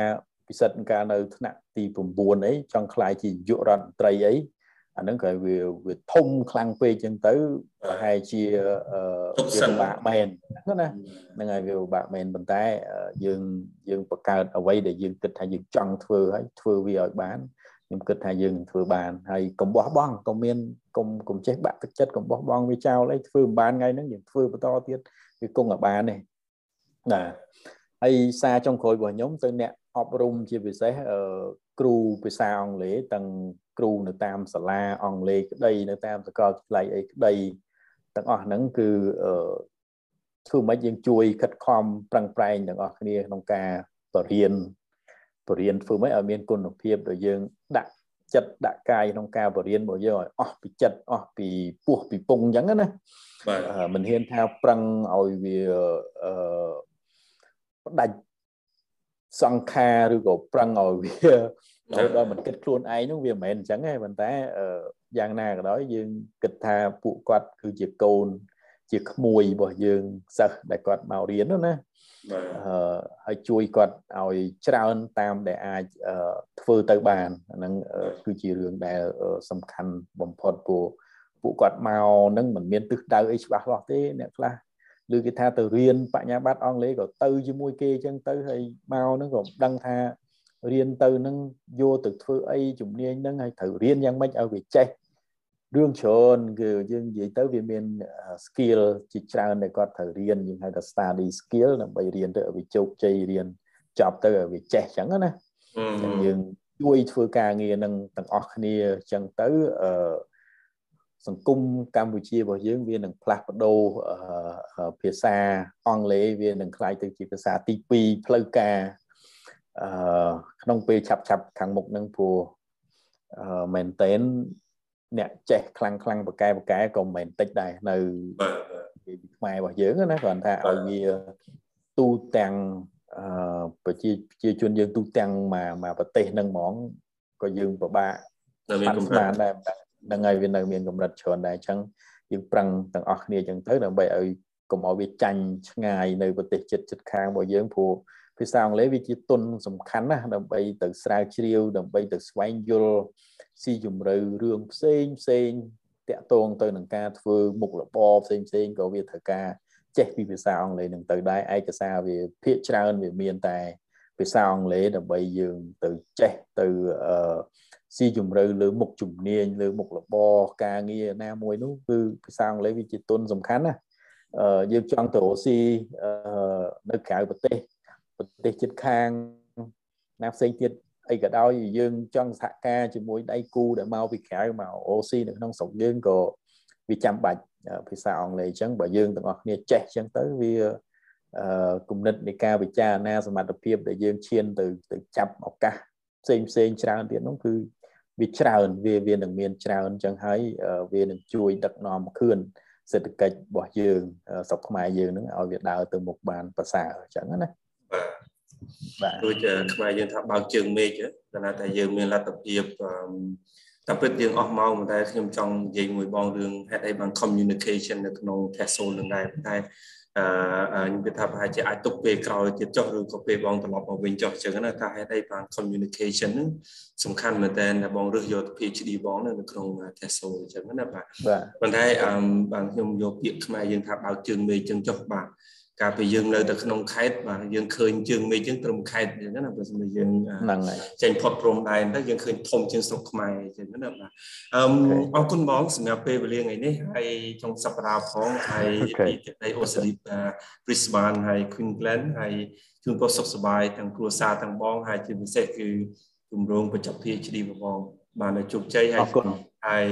ពិសិដ្ឋកាលនៅថ្នាក់ទី9អីចង់ខ្លាយជាយុរដ្ឋមន្ត្រីអីអាហ្នឹងក៏វាវាធំខ្លាំងពេកចឹងទៅប្រហែលជាវាពិបាកមែន ណាហ្នឹងហើយវាពិបាកមែនប៉ុន្តែយើងយើងបង្កើតអ្វីដែលយើងគិតថាយើងចង់ធ្វើហើយធ្វើវាឲ្យបានខ្ញុំគិតថាយើងធ្វើបានហើយកុំបោះបង់កុំមានកុំកុំចេះបាក់ទឹកចិត្តកុំបោះបង់វាចោលអីធ្វើមិនបានថ្ងៃហ្នឹងយើងធ្វើបន្តទៀតវាគង់ឲ្យបានទេណាហើយសារចុងក្រោយរបស់ខ្ញុំទៅអ្នកអប់រំជាពិសេសគ្រូភាសាអង់គ្លេសទាំងគ្រូនៅតាមសាលាអង់គ្លេសក្តីនៅតាមសាកលវិទ្យាល័យអីក្តីទាំងអស់ហ្នឹងគឺ ធ្វើម៉េចយើងជួយខិតខំប្រឹងប្រែងទាំងអស់គ្នាក្នុងការបរៀនបរៀនធ្វើម៉េចឲ្យមានគុណភាពដែលយើងដាក់ចិត្តដាក់កាយក្នុងការបរៀនរបស់យើងឲ្យអស់ពីចិត្តអស់ពីពោះពីពងអញ្ចឹងណាបាទមិនហ៊ានថាប្រឹងឲ្យវាអឺផ្ដាច់សង្ខារឬក៏ប្រឹងឲ្យវាដល់មិនគិតខ្លួនឯងនោះវាមិនមែនអញ្ចឹងទេប៉ុន្តែយ៉ាងណាក៏ដោយយើងគិតថាពួកគាត់គឺជាកូន ជាក្មួយរបស់យើងសិស្សដែលគាត់មករៀននោះណាហើយជួយគាត់ឲ្យច្រើនតាមដែលអាចធ្វើទៅបានហ្នឹងគឺជារឿងដែលសំខាន់បំផុតពួកពួកគាត់មកហ្នឹងមិនមានទិសដៅអីច្បាស់លាស់ទេអ្នកខ្លះឬគេថាទៅរៀនបញ្ញាបត្រអង់គ្លេសក៏ទៅជាមួយគេអញ្ចឹងទៅហើយមកហ្នឹងក៏មិនដឹងថារៀនទៅនឹងយកទៅធ្វើអីជំនាញហ្នឹងហើយត្រូវរៀនយ៉ាងម៉េចឲ្យវាចេះ រឿងច្រើនគឺយើងនិយាយទៅវាមាន skill ជាច្រើនដែលគាត់ត្រូវរៀនយើងហៅថា study skill ដើម្បីរៀនទៅឲ្យវាជោគជ័យរៀនចប់ទៅឲ្យវាចេះអញ្ចឹងណាយើងជួយធ្វើការងារនឹងទាំងអស់គ្នាអញ្ចឹងទៅអឺសង្គមកម្ពុជារបស់យើងវានឹងផ្លាស់ប្ដូរភាសាអង់គ្លេសវានឹងคล้ายទៅជាភាសាទី2ផ្លូវការអឺក្នុងពេលឆាប់ឆាប់ខាងមុខនឹងព្រោះអឺមែនតែន អ្នកចេះខ្លាំងខ្លាំងបកែបកែក៏មិនមែនតិចដែរនៅខ្មែររបស់យើងណាគ្រាន់ថាឲ្យវាទូទាំងអឺប្រជាប្រជាជនយើងទូទាំងមកមកប្រទេសនឹងហ្មងក៏យើងពិបាកនៅមានកម្រិតដែរហ្នឹងហើយវានៅមានកម្រិតច្រើនដែរអញ្ចឹងយើងប្រឹងទាំងអស់គ្នាអញ្ចឹងទៅដើម្បីឲ្យកុំឲ្យវាចាញ់ឆ្ងាយនៅប្រទេសជិតជិតខាងរបស់យើងព្រោះ ភាសាអង់គ្លេសវាជាទុនសំខាន់ណាស់ដើម្បីទៅស្រាវជ្រាវដើម្បីទៅស្វែងយល់ស៊ីជម្រៅរឿងផ្សេងផ្សេងតាក់ទងទៅនឹងការធ្វើមុខរបរផ្សេងផ្សេងក៏វាត្រូវការចេះពីភាសាអង់គ្លេសនឹងទៅដែរឯកសារវាភាគច្រើនវាមានតែភាសាអង់គ្លេសដើម្បីយើងទៅចេះទៅអឺស៊ីជម្រៅលើមុខជំនាញលើមុខរបរការងារណាមួយនោះគឺភាសាអង់គ្លេសវាជាទុនសំខាន់ណាអឺយើងចង់ទៅរកស៊ីអឺនៅក្រៅប្រទេស ប្រទេសជិតខាងណាផ្សេងទៀតអីក៏ដោយយើងចង់សហការជាមួយដៃគូដែលមកពីក្រៅមកអូស៊ីនៅក្នុងស្រុកយើងក៏វាចាំបាច់ភាសាអង់គ្លេសអញ្ចឹងបើយើងទាំងអស់គ្នាចេះអញ្ចឹងទៅវាអឺគំនិតនៃការវិចារណាសមត្ថភាពដែលយើងឈានទៅទៅចាប់ឱកាសផ្សេងផ្សេងច្រើនទៀតនោះគឺវាច្រើនវាវានឹងមានច្រើនអញ្ចឹងហើយវានឹងជួយដឹកនាំខឿនសេដ្ឋកិច្ចរបស់យើងស្រុកខ្មែរយើងនឹងឲ្យវាដើរទៅមុខបានប្រសើរអញ្ចឹងណា បាទបាទដូចខ្មែរយើងថាបើកជើងមេឃគាត់ថាយើងមានលទ្ធភាពតែពិតយើងអស់ម៉ោងតែខ្ញុំចង់និយាយមួយបងរឿងហេតុអីបាន communication នៅក្នុង Tesla នឹងដែរតែអឺខ្ញុំគិតថាប្រហែលជាអាចទុកពេលក្រោយទៀតចុះឬក៏ពេលបងត្រឡប់មកវិញចុះអញ្ចឹងណាថាហេតុអីបាន communication ហ្នឹងសំខាន់មែនតើដែលបងរើសយក PhD បងនៅក្នុង Tesla អញ្ចឹងណាបាទប៉ុន្តែអឺបាទខ្ញុំយកពាក្យខ្មែរយើងថាបើកជើងមេឃអញ្ចឹងចុះបាទ កាលពីយើងនៅតែក្នុងខេត្តបាទយើងឃើញជើងមេឃយើងត្រឹមខេត្តអញ្ចឹងណាបើសិនជាយើងហ្នឹងហើយចេញផុតព្រំដែនទៅយើងឃើញធំជាងស្រុកខ្មែរអញ្ចឹងណាបាទអឺអរគុណបងសម្រាប់ពេលវេលាថ្ងៃនេះហើយចុងសប្តាហ៍ផងហើយពីទឹកដីអូស្ត្រាលី Brisbane ហើយ Queensland ហើយជូនពរសុខសប្បាយទាំងគ្រួសារទាំងបង ហើយជាពិសេសគឺគម្រោងបញ្ចប់ PhD បងបានជោគជ័យហើយ ហើយ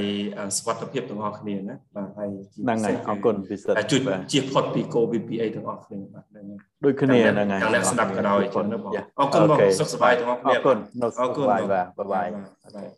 សុខភាពទាំងអស់គ្នាណាបាទហើយហ្នឹងហើយអរគុណពិសេសជួយជៀសផុតពី COVID ពីអីទាំងអស់គ្នាបាទហ្នឹងដូចគ្នាហ្នឹងហើយទាំងអ្នកស្ដាប់ក៏ដោយចឹងណាបងអរគុណបងសុខសប្បាយទាំងអស់គ្នាអរគុណអរគុណបាទបាយបាយ